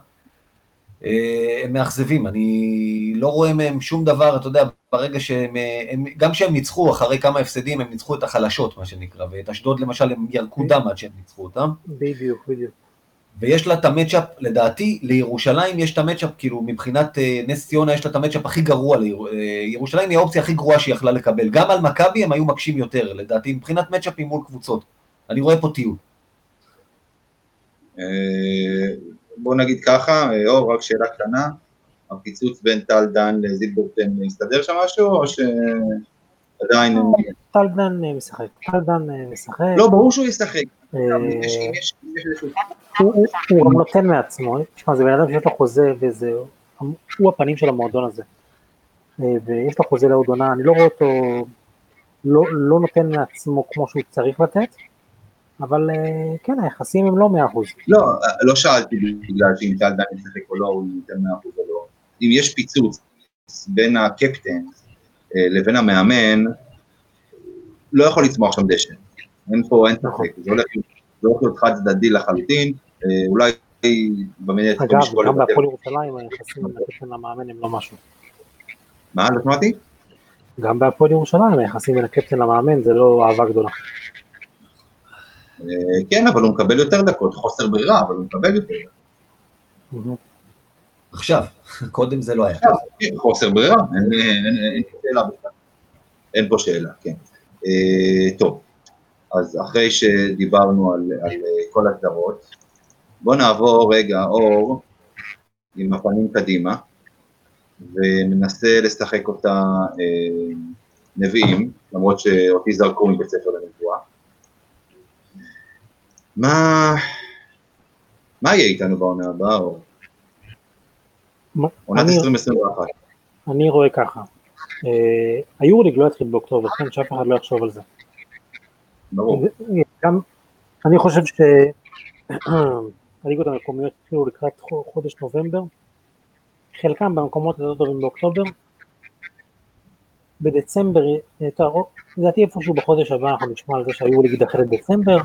הם מאכזבים, אני לא רואה מהם שום דבר, אתה יודע, ברגע שהם, הם, גם כשהם ניצחו, אחרי כמה הפסדים, הם ניצחו את החלשות, מה שנקרא, ואת אשדוד למשל, הם ירקו דם עד שהם ניצחו אותם. בדיוק, בדיוק. ויש לה את המצ'אפ, לדעתי, לירושלים יש את המצ'אפ, כאילו מבחינת uh, נס ציונה יש לה את המצ'אפ הכי גרוע, ליר... ירושלים היא האופציה הכי גרועה שהיא יכלה לקבל, גם על מכבי הם היו מקשים יותר, לדעתי, מבחינת מצ'אפים מול קבוצות. אני רואה פה טיול. אה, בוא נגיד ככה, אור, רק שאלה קטנה, הפיצוץ בין טל דן לזילברטן הסתדר שם משהו, או שעדיין... טל דן משחק, טל דן משחק. לא, ברור שהוא ישחק. הוא גם נותן מעצמו, תשמע, זה בן אדם שיש לו חוזה וזה, הוא הפנים של המועדון הזה. ויש לו חוזה לעוד עונה, אני לא רואה אותו, לא, לא נותן מעצמו כמו שהוא צריך לתת, אבל כן, היחסים הם לא מאה אחוז. לא, לא שאלתי בגלל שאם טל דן ישחק או לא, הוא ייתן מאה אחוז או לא. אם יש פיצוץ בין הקפטן לבין המאמן, לא יכול לצמוח שם דשא. אין פה, אין ספק, זה הולך להיות חד צדדי לחלוטין, אולי במנהלת... אגב, גם בהפועל ירושלים היחסים בין הקפטן למאמן הם לא משהו. מה, לא שמעתי? גם בהפועל ירושלים היחסים בין הקפטן למאמן זה לא אהבה גדולה. כן, אבל הוא מקבל יותר דקות, חוסר ברירה, אבל הוא מקבל יותר דקות. עכשיו, [laughs] קודם זה לא היה. חוסר ברירה, אין פה שאלה בכלל. אין פה שאלה, כן. טוב, אז אחרי שדיברנו על, על כל הגדרות, בואו נעבור רגע, אור, עם הפנים קדימה, וננסה לשחק אותה אה, נביאים, למרות שאותי זרקו מבית ספר לנבואה. מה, מה יהיה איתנו בעונה הבאה? עונת 2021. אני רואה ככה, אה, היורוליג לא יתחיל באוקטובר, כן, שאף אחד לא יחשוב על זה. ברור. גם, אני חושב שהליגות [clears throat] המקומיות התחילו לקראת חודש נובמבר, חלקם במקומות יותר טובים באוקטובר, בדצמבר, לדעתי איפשהו בחודש הבא אנחנו נשמע על זה שהיורוליג יידחה לדצמבר,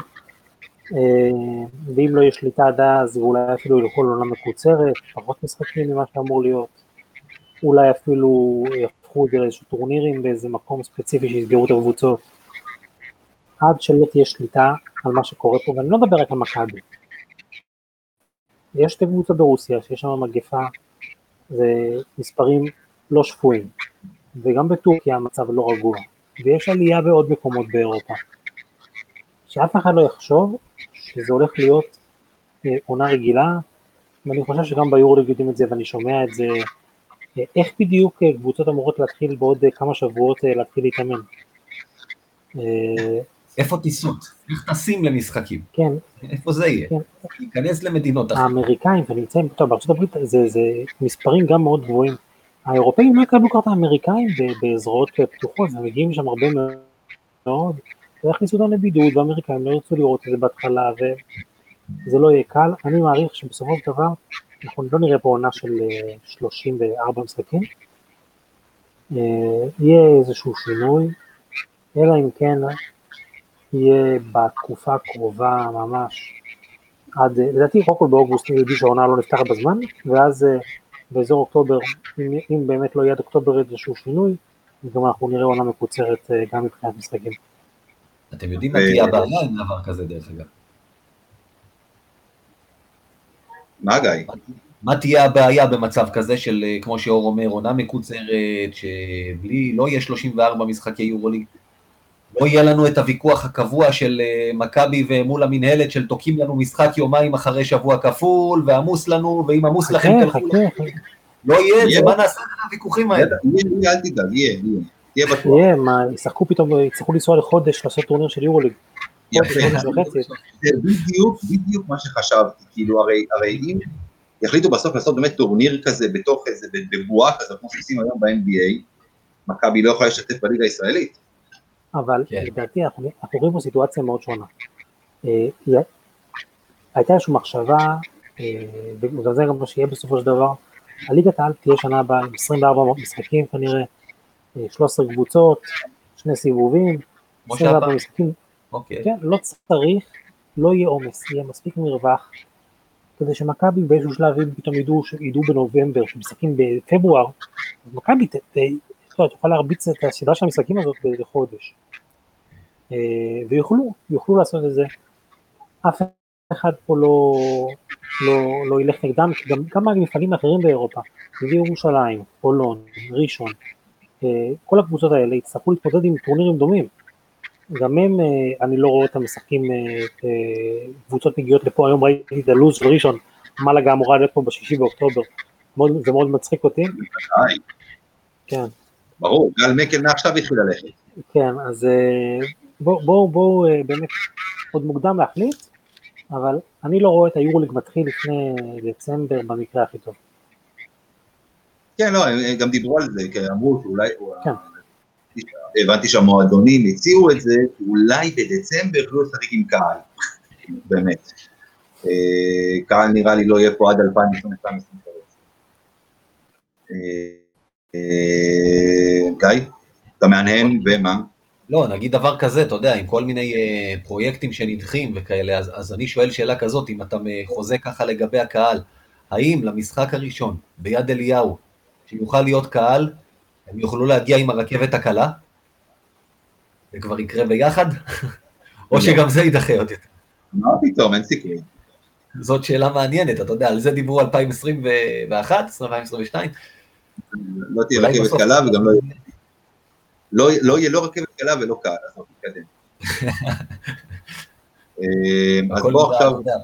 ואם לא יהיה שליטה עד אז אולי אפילו ילכו לעונה מקוצרת, פחות משחקים ממה שאמור להיות, אולי אפילו יהפכו את זה לאיזשהו טורנירים באיזה מקום ספציפי שיסגרו את הקבוצות, עד שלא תהיה שליטה על מה שקורה פה, ואני לא מדבר רק על מכבי. יש שתי קבוצות ברוסיה שיש שם מגפה, זה מספרים לא שפויים, וגם בטורקיה המצב לא רגוע, ויש עלייה בעוד מקומות באירופה. שאף אחד לא יחשוב שזה הולך להיות עונה רגילה, ואני חושב שגם ביורוליג יודעים את זה ואני שומע את זה, איך בדיוק קבוצות אמורות להתחיל בעוד כמה שבועות להתחיל להתאמן. איפה טיסות? איך טסים למשחקים? כן. איפה זה יהיה? כן. להיכנס למדינות אחרות. האמריקאים ונמצאים, טוב, בארצות הברית זה, זה מספרים גם מאוד גבוהים. האירופאים לא יקבלו כבר את האמריקאים בזרועות פתוחות, ומגיעים לשם הרבה מאוד, ויכניסו אותם לבידוד, והאמריקאים לא ירצו לראות את זה בהתחלה, וזה לא יהיה קל. אני מעריך שבסופו של דבר, אנחנו לא נראה פה עונה של 34 משחקים. יהיה איזשהו שינוי, אלא אם כן יהיה בתקופה הקרובה ממש, עד, לדעתי קודם כל באוגוסט יודעים שהעונה לא נפתחת בזמן, ואז באזור אוקטובר, אם, אם באמת לא יהיה עד אוקטובר איזשהו שינוי, גם אנחנו נראה עונה מקוצרת גם מבחינת משחקים. אתם יודעים מה תהיה הבעיה עם דבר כזה דרך אגב? מה גיא? מה תהיה הבעיה במצב כזה של, כמו שאור אומר, עונה מקוצרת, שבלי, לא יהיה 34 משחקי יורוליג, לא יהיה לנו את הוויכוח הקבוע של מכבי ומול המינהלת של תוקעים לנו משחק יומיים אחרי שבוע כפול, ועמוס לנו, ואם עמוס לכם תלכו לחלק. לא יהיה את זה, מה נעשה את הוויכוחים האלה? יהיה, אל תדאג, יהיה, יהיה. תהיה בטוח. יהיה, מה, ישחקו פתאום, יצטרכו לנסוע לחודש לעשות טורניר של יורוליג. יפה, זה בדיוק, בדיוק מה שחשבתי, כאילו הרי, הרי אם יחליטו בסוף לעשות באמת טורניר כזה בתוך איזה, בבועה כזאת, כמו שעושים היום ב-NBA, מכבי לא יכולה להשתתף בליגה הישראלית. אבל כן. לדעתי אנחנו אנחנו רואים פה סיטואציה מאוד שונה. אה, הייתה איזושהי מחשבה, אה, וגם זה גם מה שיהיה בסופו של דבר, הליגת העל תהיה שנה הבאה עם 24 משחקים כנראה, אה, 13 קבוצות, שני סיבובים, כמו 24 שאתה, משחקים, אוקיי. כן, לא צריך, לא יהיה עומס, יהיה מספיק מרווח, כדי שמכבי באיזשהו שלב, אם פתאום ידעו, ידעו בנובמבר, שמשחקים בפברואר, אז מכבי תוכל להרביץ את הסדרה של המשחקים הזאת לחודש. אה, ויוכלו, יוכלו לעשות את זה. אף אחד פה לא, לא, לא ילך נגדם, כי גם כמה מפעלים אחרים באירופה, ירושלים, פולון, ראשון, כל הקבוצות האלה יצטרכו להתמודד עם טורנירים דומים. גם הם, אה, אני לא רואה אותם משחקים, אה, אה, קבוצות מגיעות לפה, היום ראיתי את הלו"ז של ראשון, מלאגה אמורה להיות פה בשישי באוקטובר, זה מאוד מצחיק אותי, כן, ברור, גל מקל מעכשיו התחיל ללכת. כן, אז אה, בואו בוא, בוא, אה, באמת, עוד מוקדם להחליט, אבל אני לא רואה את היורוליג מתחיל לפני דצמבר במקרה הכי טוב. כן, לא, הם גם דיברו על זה, כי אמרו שאולי... כן. הבנתי שהמועדונים הציעו את זה, אולי בדצמבר יוכלו לשחק עם קהל, [laughs] באמת. אה, קהל נראה לי לא יהיה פה עד 2022 אה, אה, גיא, אתה מהנהן ומה? לא, נגיד דבר כזה, אתה יודע, עם כל מיני אה, פרויקטים שנדחים וכאלה, אז, אז אני שואל שאלה כזאת, אם אתה חוזה ככה לגבי הקהל, האם למשחק הראשון ביד אליהו, שיוכל להיות קהל, הם יוכלו להגיע עם הרכבת הקלה? זה כבר יקרה ביחד? [laughs] או. שגם זה יידחה עוד יותר? מה פתאום, אין סיכוי. זאת שאלה מעניינת, אתה יודע, על זה דיברו 2021, 2022, לא תהיה רכבת קלה וגם לא יהיה... לא, לא יהיה לא רכבת קלה ולא קהל, אז נתקדם. [laughs] אה, אז בוא עכשיו, יודע,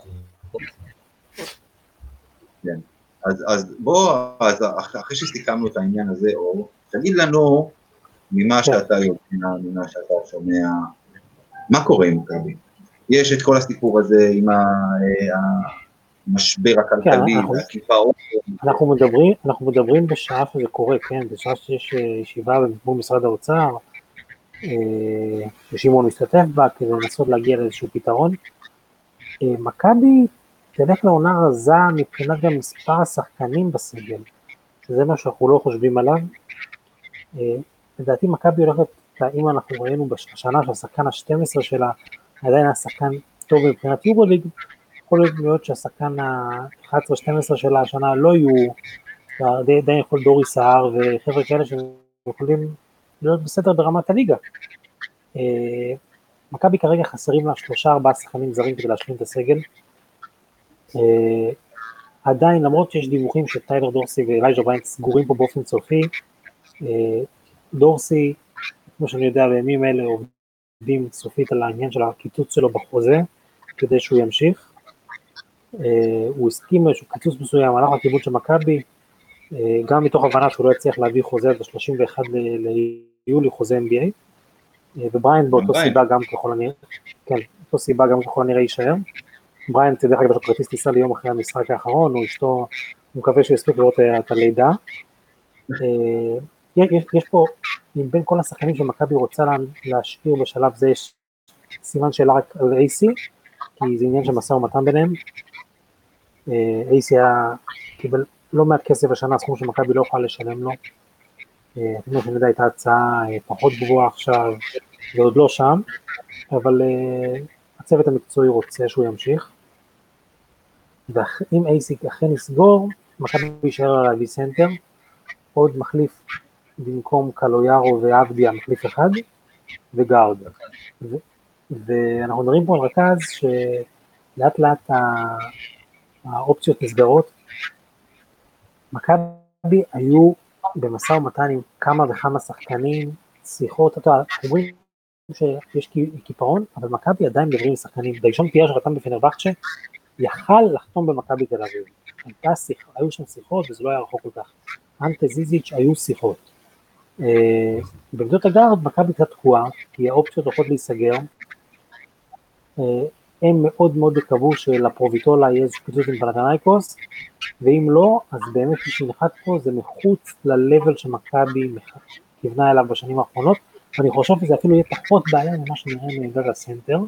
אז, אז בוא, אז אח- אחרי שסיכמנו את העניין הזה, אור, תגיד לנו, ממה כן. שאתה יודע, ממה שאתה שומע, מה קורה עם מכבי? יש את כל הסיפור הזה עם ה- אה, המשבר הכלכלי, כן, אנחנו- והקיפאון, אנחנו מדברים, אנחנו מדברים בשעה שזה קורה, כן, בשעה שיש אה, ישיבה מול משרד האוצר, אה, ששמעון משתתף בה כדי לנסות להגיע לאיזשהו פתרון. אה, מכבי תלך לעונה רזה מבחינת גם מספר השחקנים בסגל, שזה מה שאנחנו לא חושבים עליו. אה, לדעתי מכבי הולכת, אם אנחנו ראינו בשנה שהשחקן ה-12 שלה עדיין היה שחקן טוב מבחינת יורוליג, יכול להיות שהשחקן ה-11-12 שלה השנה לא יהיו, די, די יכול דורי סהר וחבר'ה כאלה שיכולים להיות בסדר ברמת הליגה. אה, מכבי כרגע חסרים לה שלושה ארבעה שחקנים זרים כדי להשלים את הסגל. אה, עדיין למרות שיש דיווחים שטיילר דורסי ואלייג'ה בריינט סגורים פה באופן סופי, אה, דורסי, כמו שאני יודע בימים אלה עובדים סופית על העניין של הקיצוץ שלו בחוזה, כדי שהוא ימשיך. אה, הוא הסכים לאיזשהו קיצוץ מסוים, הלך לכיוון של מכבי, גם מתוך הבנה שהוא לא יצליח להביא חוזה עד ה-31 ליולי, חוזה NBA, ובריינט באותו. סיבה גם ככל הנראה, כן, באותו סיבה גם ככל הנראה יישאר. בריינט, דרך אגב, יש לו כרטיס טיסה ליום אחרי המשחק האחרון, הוא אשתו, הוא מקווה שהוא יספיק לראות אה, את הלידה. אה, יש, יש פה, מבין כל השחקנים שמכבי רוצה לה- להשאיר בשלב זה, יש סימן שאלה רק על AC, כי זה עניין של משא ומתן ביניהם. אה, AC היה, קיבל לא מעט כסף השנה, סכום שמכבי לא יכולה לשלם לו. אה, כמו שנדע הייתה הצעה אה, פחות גבוהה עכשיו, זה עוד לא שם, אבל אה, הצוות המקצועי רוצה שהוא ימשיך. ואם AC אכן יסגור, מכבי יישאר על להביא סנטר, עוד מחליף במקום קלויארו ועבדיה, מחליף אחד, וגארד. ואנחנו מדברים פה על רכז שלאט לאט האופציות נסגרות. מכבי היו במשא ומתן עם כמה וכמה שחקנים, שיחות, אתה יודע, אומרים שיש קיפאון, אבל מכבי עדיין מדברים עם שחקנים. דיישון פייר שחתם בפנרבכצ'ה, יכל לחתום במכבי תל אביב. הייתה שיחה, היו שם שיחות וזה לא היה רחוק כל כך. אנטה ז'יז'יץ' היו שיחות. אה, בעמדות הגארד מכבי קצת תקועה, כי האופציות הולכות להיסגר. אה, הם מאוד מאוד יקוו שלפרוביטולה יהיה איזשהו פיצוץ עם פנאתינייקוס, ואם לא, אז באמת מי שנחת פה זה מחוץ ל-level שמכבי כיוונה אליו בשנים האחרונות, אני חושב שזה אפילו יהיה פחות בעיה ממה שנראה מעמדת הסנטר,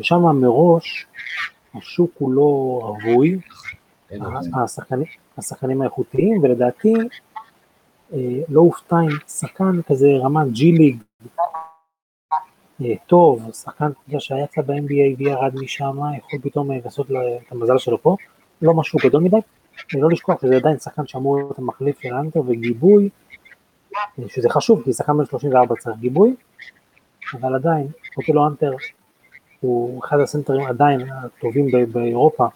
ששם מראש השוק הוא לא רווי, אין ה- עוד. השחקנים, השחקנים האיכותיים, ולדעתי אה, לא אופתע עם שחקן כזה רמת ג'י ליג אה, טוב, שחקן שהיה קצת ב-NBA וירד משם, יכול פתאום אה, לעשות את המזל שלו פה, לא משהו גדול מדי, אה, לא לשכוח שזה עדיין שחקן שאמור להיות המחליף של אנטר וגיבוי, אה, שזה חשוב, כי שחקן בן 34 צריך גיבוי, אבל עדיין, אוטלו אנטר הוא אחד הסנטרים עדיין הטובים ב- באירופה,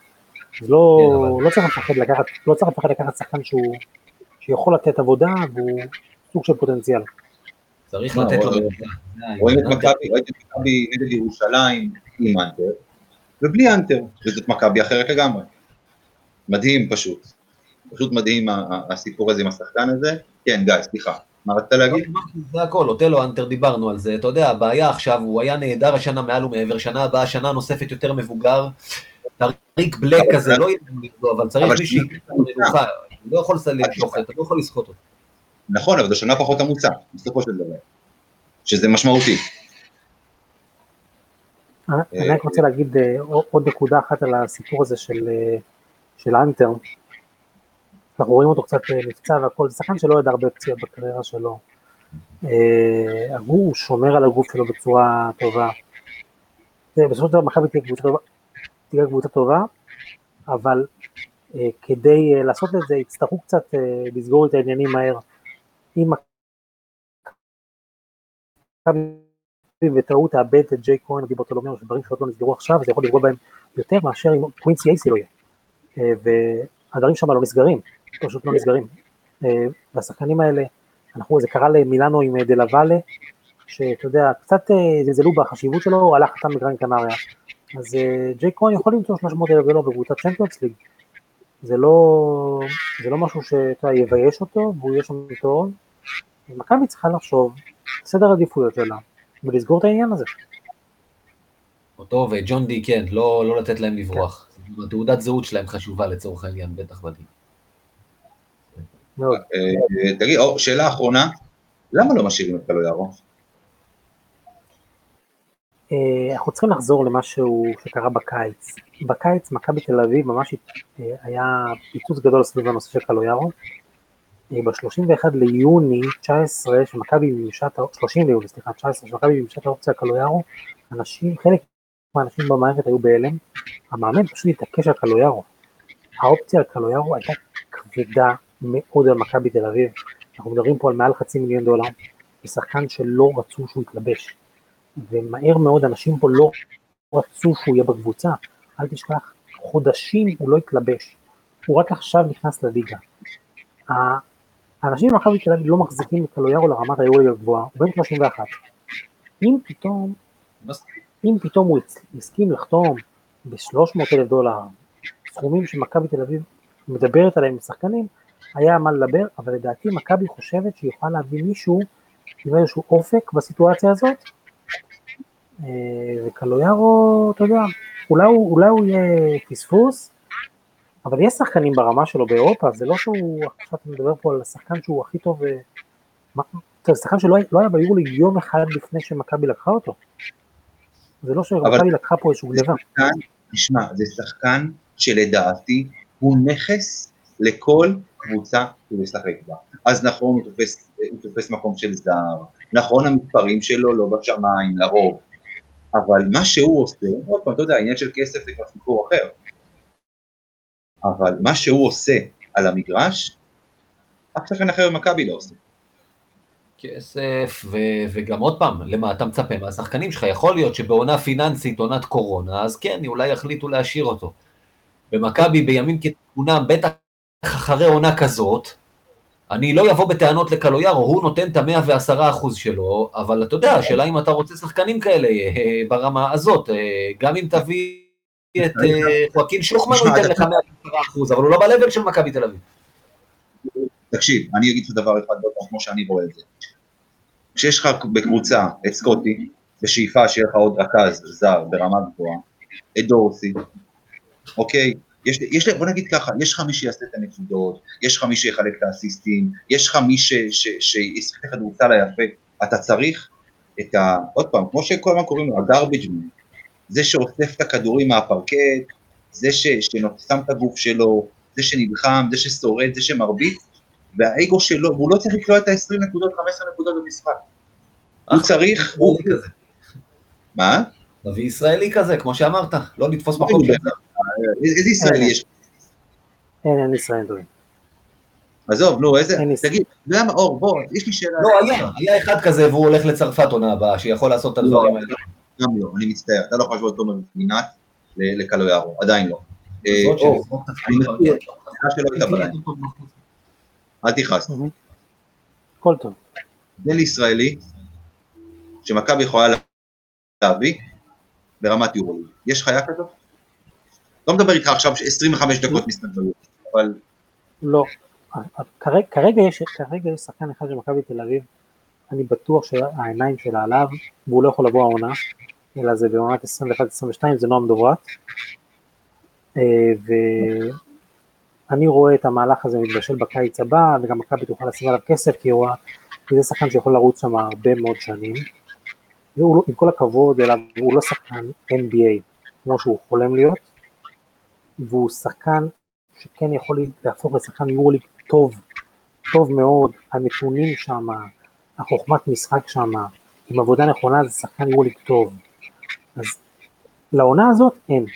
אז לא, כן, אבל- לא צריך לפחד לקחת, לא צריך לפחד לקחת שחקן שהוא, שיכול לתת עבודה והוא סוג של פוטנציאל. צריך לא, לתת לו... רואים- זה רואים את מכבי נגד ירושלים עם אנטר, ובלי אנטר, וזאת מכבי אחרת לגמרי. מדהים פשוט. פשוט מדהים הסיפור הזה עם השחקן הזה. כן, גיא, סליחה. מה רצית להגיד? זה הכל, אוטלו האנטר דיברנו על זה, אתה יודע, הבעיה עכשיו, הוא היה נהדר השנה מעל ומעבר, שנה הבאה, שנה נוספת יותר מבוגר, טאריק בלאק כזה, לא יהיה נגדו, אבל צריך אבל מישהו הוא לא יכול למשוך, אתה לא יכול לסחוט אותו. נכון, אבל זו שנה פחות עמוסה, בסופו של דבר. שזה משמעותי. אני אני רק רוצה להגיד אה, עוד נקודה אחת על הסיפור הזה של, אה, של אנטר. אנחנו רואים אותו קצת אה, נפצע והכל, זה שחקן שלא ידע הרבה פציעות בקריירה שלו. אה, הוא שומר על הגוף שלו בצורה טובה. בסופו של דבר מכבי תהיה קבוצה טובה, אבל אה, כדי לעשות את זה יצטרכו קצת לסגור את העניינים מהר. אם מכבי בטעות תאבד את ג'יי כהן ודיברטולומיאו, שדברים שעוד לא נסגרו עכשיו, זה יכול לפגוע בהם יותר מאשר אם קווינסי אייסי לא יהיה. והדברים שם לא נסגרים, פשוט לא נסגרים. אה, והשחקנים האלה, אנחנו, זה קרה למילאנו עם אה, דלה ואלה, שאתה יודע, קצת אה, זלזלו בחשיבות שלו, הוא הלך חתם בגרן קנריה. אז ג'יי כהן יכול למצוא 300 אלף דולר בקבוצת צ'מפיונס ליג. זה לא, זה לא משהו שאתה יבייש אותו, והוא יהיה שם טוב. מכבי צריכה לחשוב, סדר עדיפויות שלה, ולסגור את העניין הזה. אותו וג'ון די, כן, לא לא לתת להם לברוח. תעודת זהות שלהם חשובה לצורך העניין, בטח בדין. מאוד. אה, תגיד, שאלה אחרונה, למה לא משאירים את קלויארו? אה, אנחנו צריכים לחזור למשהו שקרה בקיץ. בקיץ מכבי תל אביב ממש אה, היה פיצוץ גדול סביב הנושא של קלויארו. אה, ב-31 ליוני 19, שמכבי מימשה את ה... 30 ליוני, סליחה, 19, שמכבי מימשה את האופציה קלויארו, אנשים, חלק מהאנשים במערכת היו בהלם, המאמן פשוט התעקש על קלויארו. האופציה על קלויארו הייתה כבדה מאוד על מכבי תל אביב. אנחנו מדברים פה על מעל חצי מיליון דולר, זה שחקן שלא רצו שהוא יתלבש. ומהר מאוד אנשים פה לא רצו שהוא יהיה בקבוצה, אל תשכח, חודשים הוא לא התלבש, הוא רק עכשיו נכנס לליגה. האנשים במכבי תל אביב לא מחזיקים את קלויארו לרמת היורד הגבוהה, הוא בן 31. אם פתאום, אם פתאום הוא הסכים לחתום ב-300 אלף דולר, סכומים שמכבי תל אביב מדברת עליהם עם שחקנים, היה מה לדבר, אבל לדעתי מכבי חושבת שהיא יכולה להביא מישהו עם איזשהו אופק בסיטואציה הזאת, אה, וקלויארו, אתה יודע, אולי הוא, אולי הוא יהיה פספוס, אבל יש שחקנים ברמה שלו באירופה, זה לא שהוא, עכשיו אתה מדבר פה על השחקן שהוא הכי טוב, אה, אתה יודע, שחקן שלא לא היה ביורוליג יום אחד לפני שמכבי לקחה אותו. זה לא שמכבי לקחה פה איזשהו גניבה. תשמע, זה שחקן שלדעתי הוא נכס לכל קבוצה שהוא משחק בה. אז נכון, הוא תופס, הוא תופס מקום של זר, נכון, המספרים שלו לא בשמיים, לרוב, אבל מה שהוא עושה, עוד פעם, אתה יודע, עניין של כסף זה כבר סיפור אחר, אבל מה שהוא עושה על המגרש, אף שחקן אחר במכבי לא עושה. כסף, ו- וגם עוד פעם, למה אתה מצפה מהשחקנים שלך? יכול להיות שבעונה פיננסית, עונת קורונה, אז כן, אולי יחליטו להשאיר אותו. במכבי בימים כתיקונם, בטח אחרי עונה כזאת, אני לא אבוא בטענות לקלויארו, הוא נותן את המאה ועשרה אחוז שלו, אבל אתה יודע, השאלה אם אתה רוצה שחקנים כאלה אה, ברמה הזאת, אה, גם אם תביא את אה, חואקין שוחמן, הוא ייתן לך מאה ועשרה אחוז, אבל הוא לא ב-level של מכבי תל אביב. תקשיב, אני אגיד לך דבר אחד, פעם, כמו שאני רואה את זה. כשיש לך בקבוצה את סקוטי, בשאיפה שיהיה לך עוד רכז זר ברמה גבוהה, את דורסי, אוקיי? יש, יש, בוא נגיד ככה, יש לך מי שיעשה את הנקודות, יש לך מי שיחלק את האסיסטים, יש לך מי שישחק את הכדורסל היפה, אתה צריך את ה... עוד פעם, כמו שכל הזמן קוראים לו, הגרביג' מן, זה שאוסף את הכדורים מהפרקט, זה ש, ששם את הגוף שלו, זה שנלחם, זה ששורד, זה שמרביץ, והאגו שלו, והוא לא צריך לקלוע את ה-20 נקודות, 15 נקודות במשחק. הוא צריך... הוא... מה? תביא ישראלי כזה, כמו שאמרת, לא לתפוס מקום. איזה ישראלי יש? אין, אין ישראלים טובים. עזוב, נו, איזה... ישראלי. תגיד, אתה יודע מה, אור, בוא, יש לי שאלה. לא, היה, היה אחד כזה והוא הולך לצרפת עונה הבאה, שיכול לעשות את הדברים האלה. גם לא, אני מצטער, אתה לא יכול להשוות תומר מפינת לקלויארו, עדיין לא. אה, אל תכעס. הכל טוב. זה לישראלי שמכבי יכולה להביא ברמת יורו. יש חיה כזאת? לא מדבר איתך עכשיו 25 דקות משחק ביורו, אבל לא. כרגע, כרגע, יש, כרגע יש שחקן אחד של מכבי תל אביב, אני בטוח שהעיניים שלה עליו, והוא לא יכול לבוא העונה, אלא זה בעונת 21-22, זה נועם דוברת. אה, ואני רואה את המהלך הזה מתבשל בקיץ הבא, וגם מכבי תוכל לשים עליו כסף, כי הוא זה שחקן שיכול לרוץ שם הרבה מאוד שנים. והוא, לא- עם כל הכבוד אליו, הוא לא שחקן NBA כמו שהוא חולם להיות, והוא שחקן שכן יכול להפוך לשחקן יורליג טוב, טוב מאוד, הנתונים שם, החוכמת משחק שם, עם עבודה נכונה זה שחקן יורליג טוב. אז לעונה הזאת אין.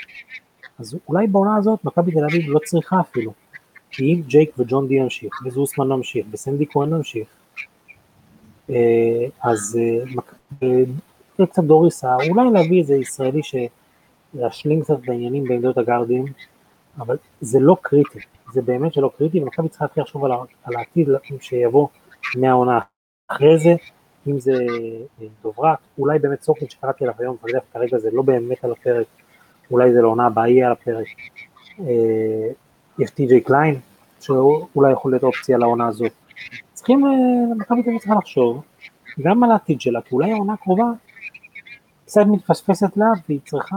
אז אולי בעונה הזאת מכבי תל אביב לא צריכה אפילו. כי אם ג'ייק וג'ון די ימשיך, וזוסמן ממשיך, וסנדי כהן ממשיך, אה, אז אה, מק- אה, קצת דוריסה, אולי להביא איזה ישראלי שישלים קצת בעניינים בעמדות הגארדים, אבל זה לא קריטי, זה באמת שלא קריטי, ומכבי צריכה להתחיל לחשוב על, על העתיד שיבוא מהעונה אחרי זה, אם זה אה, דוברת, אולי באמת סוקין שקראתי עליו היום, אבל כרגע זה לא באמת על הפרק, אולי זה לעונה הבאה יהיה על הפרק. אה, יש טי.ג'יי קליין, שאולי יכול להיות אופציה לעונה הזאת. צריכים, אה, מכבי תל צריכה לחשוב גם על העתיד שלה, כי אולי העונה הקרובה קצת מתפספסת לה, והיא צריכה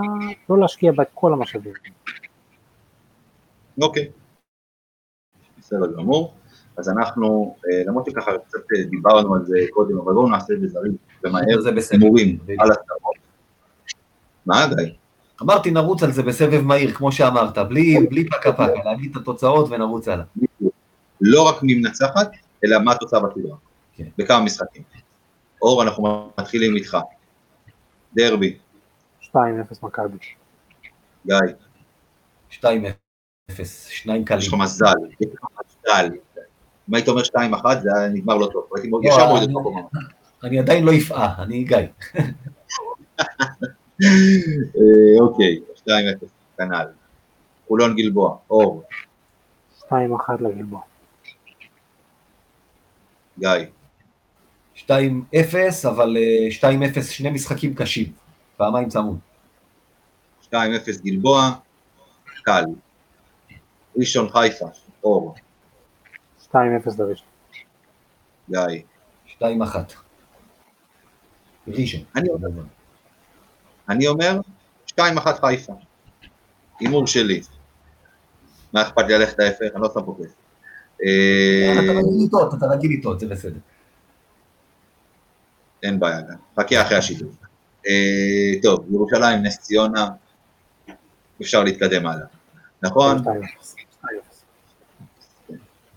לא להשקיע בה את כל המשאבים. אוקיי. בסדר גמור. אז אנחנו, אה, למרות שככה קצת אה, דיברנו על זה קודם, אבל בואו נעשה את זה זריז ומהר, זה. הימורים על הסדרות. מה גיא? אמרתי, נרוץ על זה בסבב מהיר, כמו שאמרת, בלי בלי פקה פקה, להגיד את התוצאות ונרוץ הלאה. לא רק מי מנצחת, אלא מה התוצאה בסדרה. כן. בכמה משחקים. אור, אנחנו מתחילים איתך. דרבי, 2-0 מכבי. גיא, 2-0, שניים יש קלים. לך מזל, יש לך מזל. אם היית אומר 2-1 זה היה נגמר לא טוב, הייתי ישר מוריד אני- את מקומה. אני עדיין לא אפעה, אני גיא. אה, אוקיי, 2-0, כנ"ל. חולון גלבוע, אור, 2-1 לגלבוע. גיא, 2-0, אבל אה, 2-0 שני משחקים קשים, פעמיים צמוד. 2-0 גלבוע, קל. ראשון חיפה, אור, 2-0 לראשון. גיא. 2-1. ראשון. אני אני אומר, 2-1 חיפה. הימור שלי. מה אכפת לי ללכת ההפך? אני לא שם פה כסף. אה, אתה רגיל לטעות, אתה רגיל לטעות, זה בסדר. אין בעיה גם. חכה אחרי השידור. אה, טוב, ירושלים, נס ציונה, אפשר להתקדם הלאה. נכון? 2-0.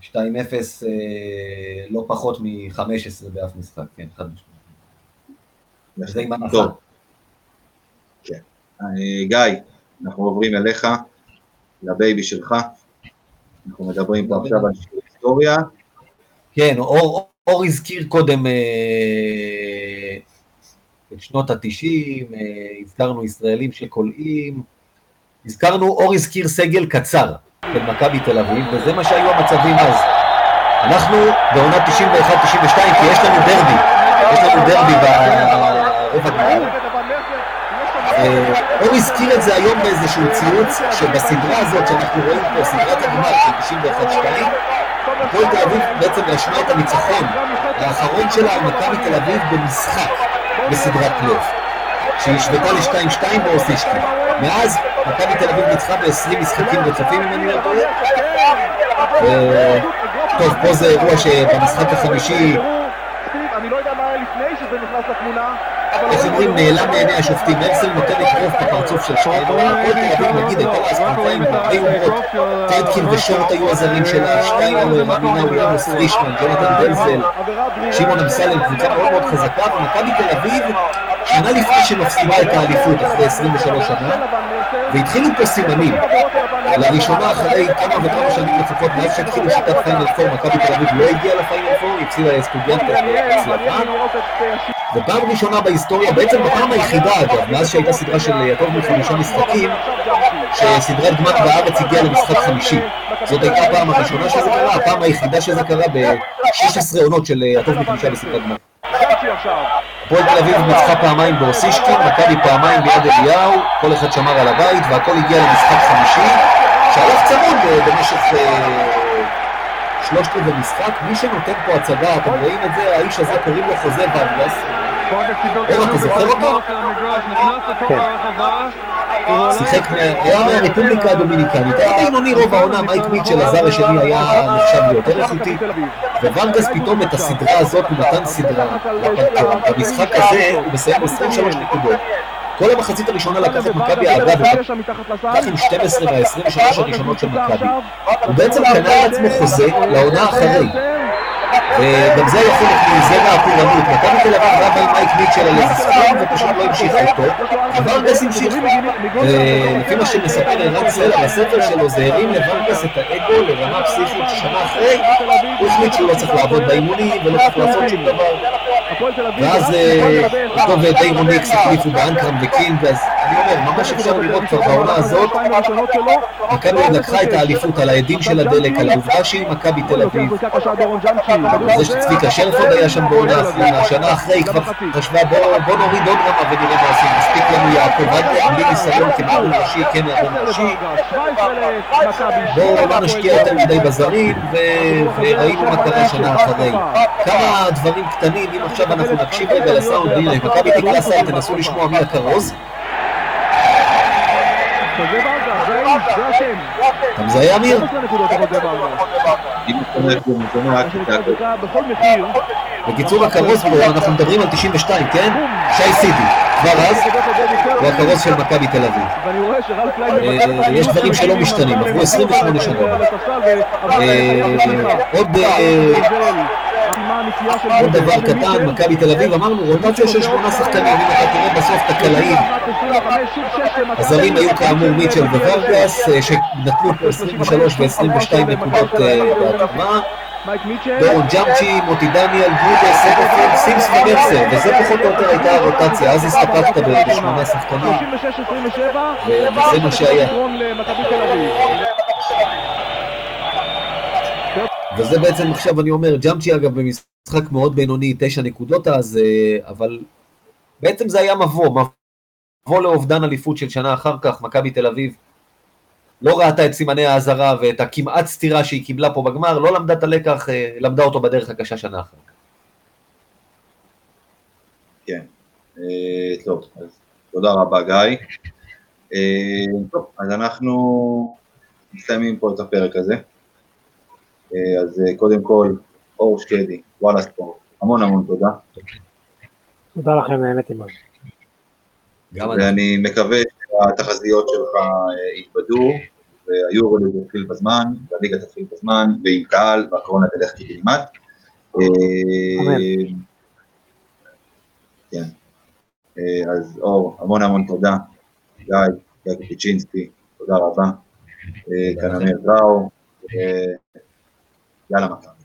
2-0, אה, לא פחות מ-15 באף משחק, כן, חד משמעית. זה עם הנחה. טוב. כן. אה, גיא, אנחנו עוברים אליך, לבייבי שלך. אנחנו מדברים פה עכשיו על היסטוריה. כן, אור, אור הזכיר קודם אה, את שנות התשעים, אה, הזכרנו ישראלים שקולעים, הזכרנו, אור הזכיר סגל קצר של מכבי תל אביב, וזה מה שהיו המצבים אז. אנחנו בעונת 91-92, כי יש לנו דרבי, יש לנו דרבי ברבע גמר. אה, אור הזכיר את זה היום באיזשהו ציוץ, שבסדרה הזאת שאנחנו רואים פה, סדרת הגמר של 91-2, הפועל תל אביב בעצם רשמה את הניצחון האחרון שלה על מכבי תל אביב במשחק בסדרת פלייאוף, שהיא השוותה ל-2-2 באוסישקי. מאז מכבי תל אביב ניצחה ב-20 משחקים רצופים, אם אני לא טועה. טוב, פה זה אירוע שבמשחק החמישי, אני לא יודע מה היה לפני שזה נכנס לתמונה, איך אומרים, נעלם מעיני השופטים, הרצל נותן אגרוף בפרצוף של שנינו, הפועל תל אביב נגיד הייתה ספורטאים עם הרבה אומרות, טדקין ושורט היו הזרים שלה, שטיינר, מאמינה אוליאנוס פרישמן, ג'ונתן דלזל, שמעון אמסלם, קבוצה מאוד מאוד חזקה, ומכבי תל אביב, שנה לפני שמפסידה את האליפות אחרי 23 שנה, והתחילו פה סימנים. לראשונה אחרי כמה וכמה שנים לפחות, מאז שהתחילו שיטת פיינל פור, מכבי תל אביב לא הגיעה לפיינל פור, הפסידה לסטודיאנטה בהצלחה. ופעם ראשונה בהיסטוריה, בעצם בפעם היחידה אגב, מאז שהייתה סדרה של יותר מחמישה משחקים, שסדרת גמר בארץ הגיעה למשחק חמישי. זאת הייתה הפעם הראשונה שזה קרה, הפעם היחידה שזה קרה ב-16 עונות של הטוב מחמישה בסדרת גמר. הפועל תל אביב ניצחה פעמיים באוסישקין, מכבי פעמיים ביד אליהו, כל אחד שמר על הבית והכל הגיע למשחק חמישי, שהלך צמוד במשך שלושת רבעי משחק. מי שנותן פה הצגה, אתם רואים את זה, האיש הזה קוראים לו חוזה ונגלס. אור, אתה זוכר אותו? כן. שיחק, היה מהרפובליקה הדומיניקנית, היה בינוני רוב העונה, מייק מיטשל, הזר השני, היה נחשב ליותר איכותי, וונגס פתאום את הסדרה הזאת, הוא נתן סדרה. במשחק הזה הוא מסיים 23 נקודות. כל המחצית הראשונה לקח את מכבי האגב, לקח עם 12 וה-23 הראשונות של מכבי. הוא בעצם קנה על עצמו חוזה לעונה אחרי. וגם זה יכול להיות מזרע הפורענות. מכבי תל אביב רבה עם מייק מיטשל על איזה סכום ופשוט לא המשיכה איתו. וונגס המשיך. ולפי מה שמספר ערן סלע בספר שלו, זה הרים לוונגס את האגו לרמה פסיכית ששנה אחרי, הוא החליט שהוא לא צריך לעבוד באימונים ולא צריך לעשות שום דבר. ואז אותו ודיימון ניקס החליפו באנקרם וקינג, אז אני אומר, ממש אפשר לראות כבר בעונה הזאת, מכבי לקחה את האליפות על האדים של הדלק, על העובדה שהיא מכבי תל אביב. זה שצביקה שרף עוד היה שם בעונה האחרונה, שנה אחרי כבר חשבה בוא נוריד עוד רמה ונראה מה עושים, מספיק לנו יעקב אדלר, בלי ניסיון כמאמן ראשי, כן מאמן ראשי, בואו לא נשקיע יותר מדי בזרים, וראינו מה קרה שנה אחרי. כמה דברים קטנים, אם עכשיו אנחנו נקשיב רגע לסאונד, הנה, מכבי תקרא סאונד, תנסו לשמוע מי הכרוז. אתה מזהה אמיר? בקיצור הכרוז פה, אנחנו מדברים על 92, כן? שי סידי, כבר אז, הוא הכרוז של מכבי תל אביב. יש דברים שלא משתנים, עברו 28 שנה. עוד... עוד דבר קטן, מכבי תל אביב, אמרנו רוטציה של שמונה שחקנים, אם אתה תראה בסוף את הקלעים. הזרים היו כאמור מיטשל וורגס, שנתנו פה 23 ו-22 נקודות בהתאמה. דורון ג'אמצ'י, מוטי דניאל, גודס, סטפון, סימס ומרסר, וזה פחות או יותר הייתה הרוטציה, אז הסתפקת בשמונה שחקנים, וזה מה שהיה. וזה בעצם עכשיו אני אומר, ג'אמצ'י אגב במשחק מאוד בינוני, תשע נקודות אז, אבל בעצם זה היה מבוא, מבוא לאובדן אליפות של שנה אחר כך, מכבי תל אביב לא ראתה את סימני האזהרה ואת הכמעט סתירה שהיא קיבלה פה בגמר, לא למדה את הלקח, למדה אותו בדרך הקשה שנה אחר כך. כן, טוב, אז תודה רבה גיא. טוב, אז אנחנו מסיימים פה את הפרק הזה. אז קודם כל, אור שקדי, וואלה ספורט, המון המון תודה. תודה לכם, נהניתי מאוד. ואני מקווה שהתחזיות שלך יתבדו, והיורוליג יתחיל בזמן, והליגה תתחיל בזמן, ועם קהל, והקורונה תלך כמעט. כן. אז אור, המון המון תודה. גיא, גיא פיצ'ינסקי, תודה רבה. כאן אמיר דראו. יאללה מכבי.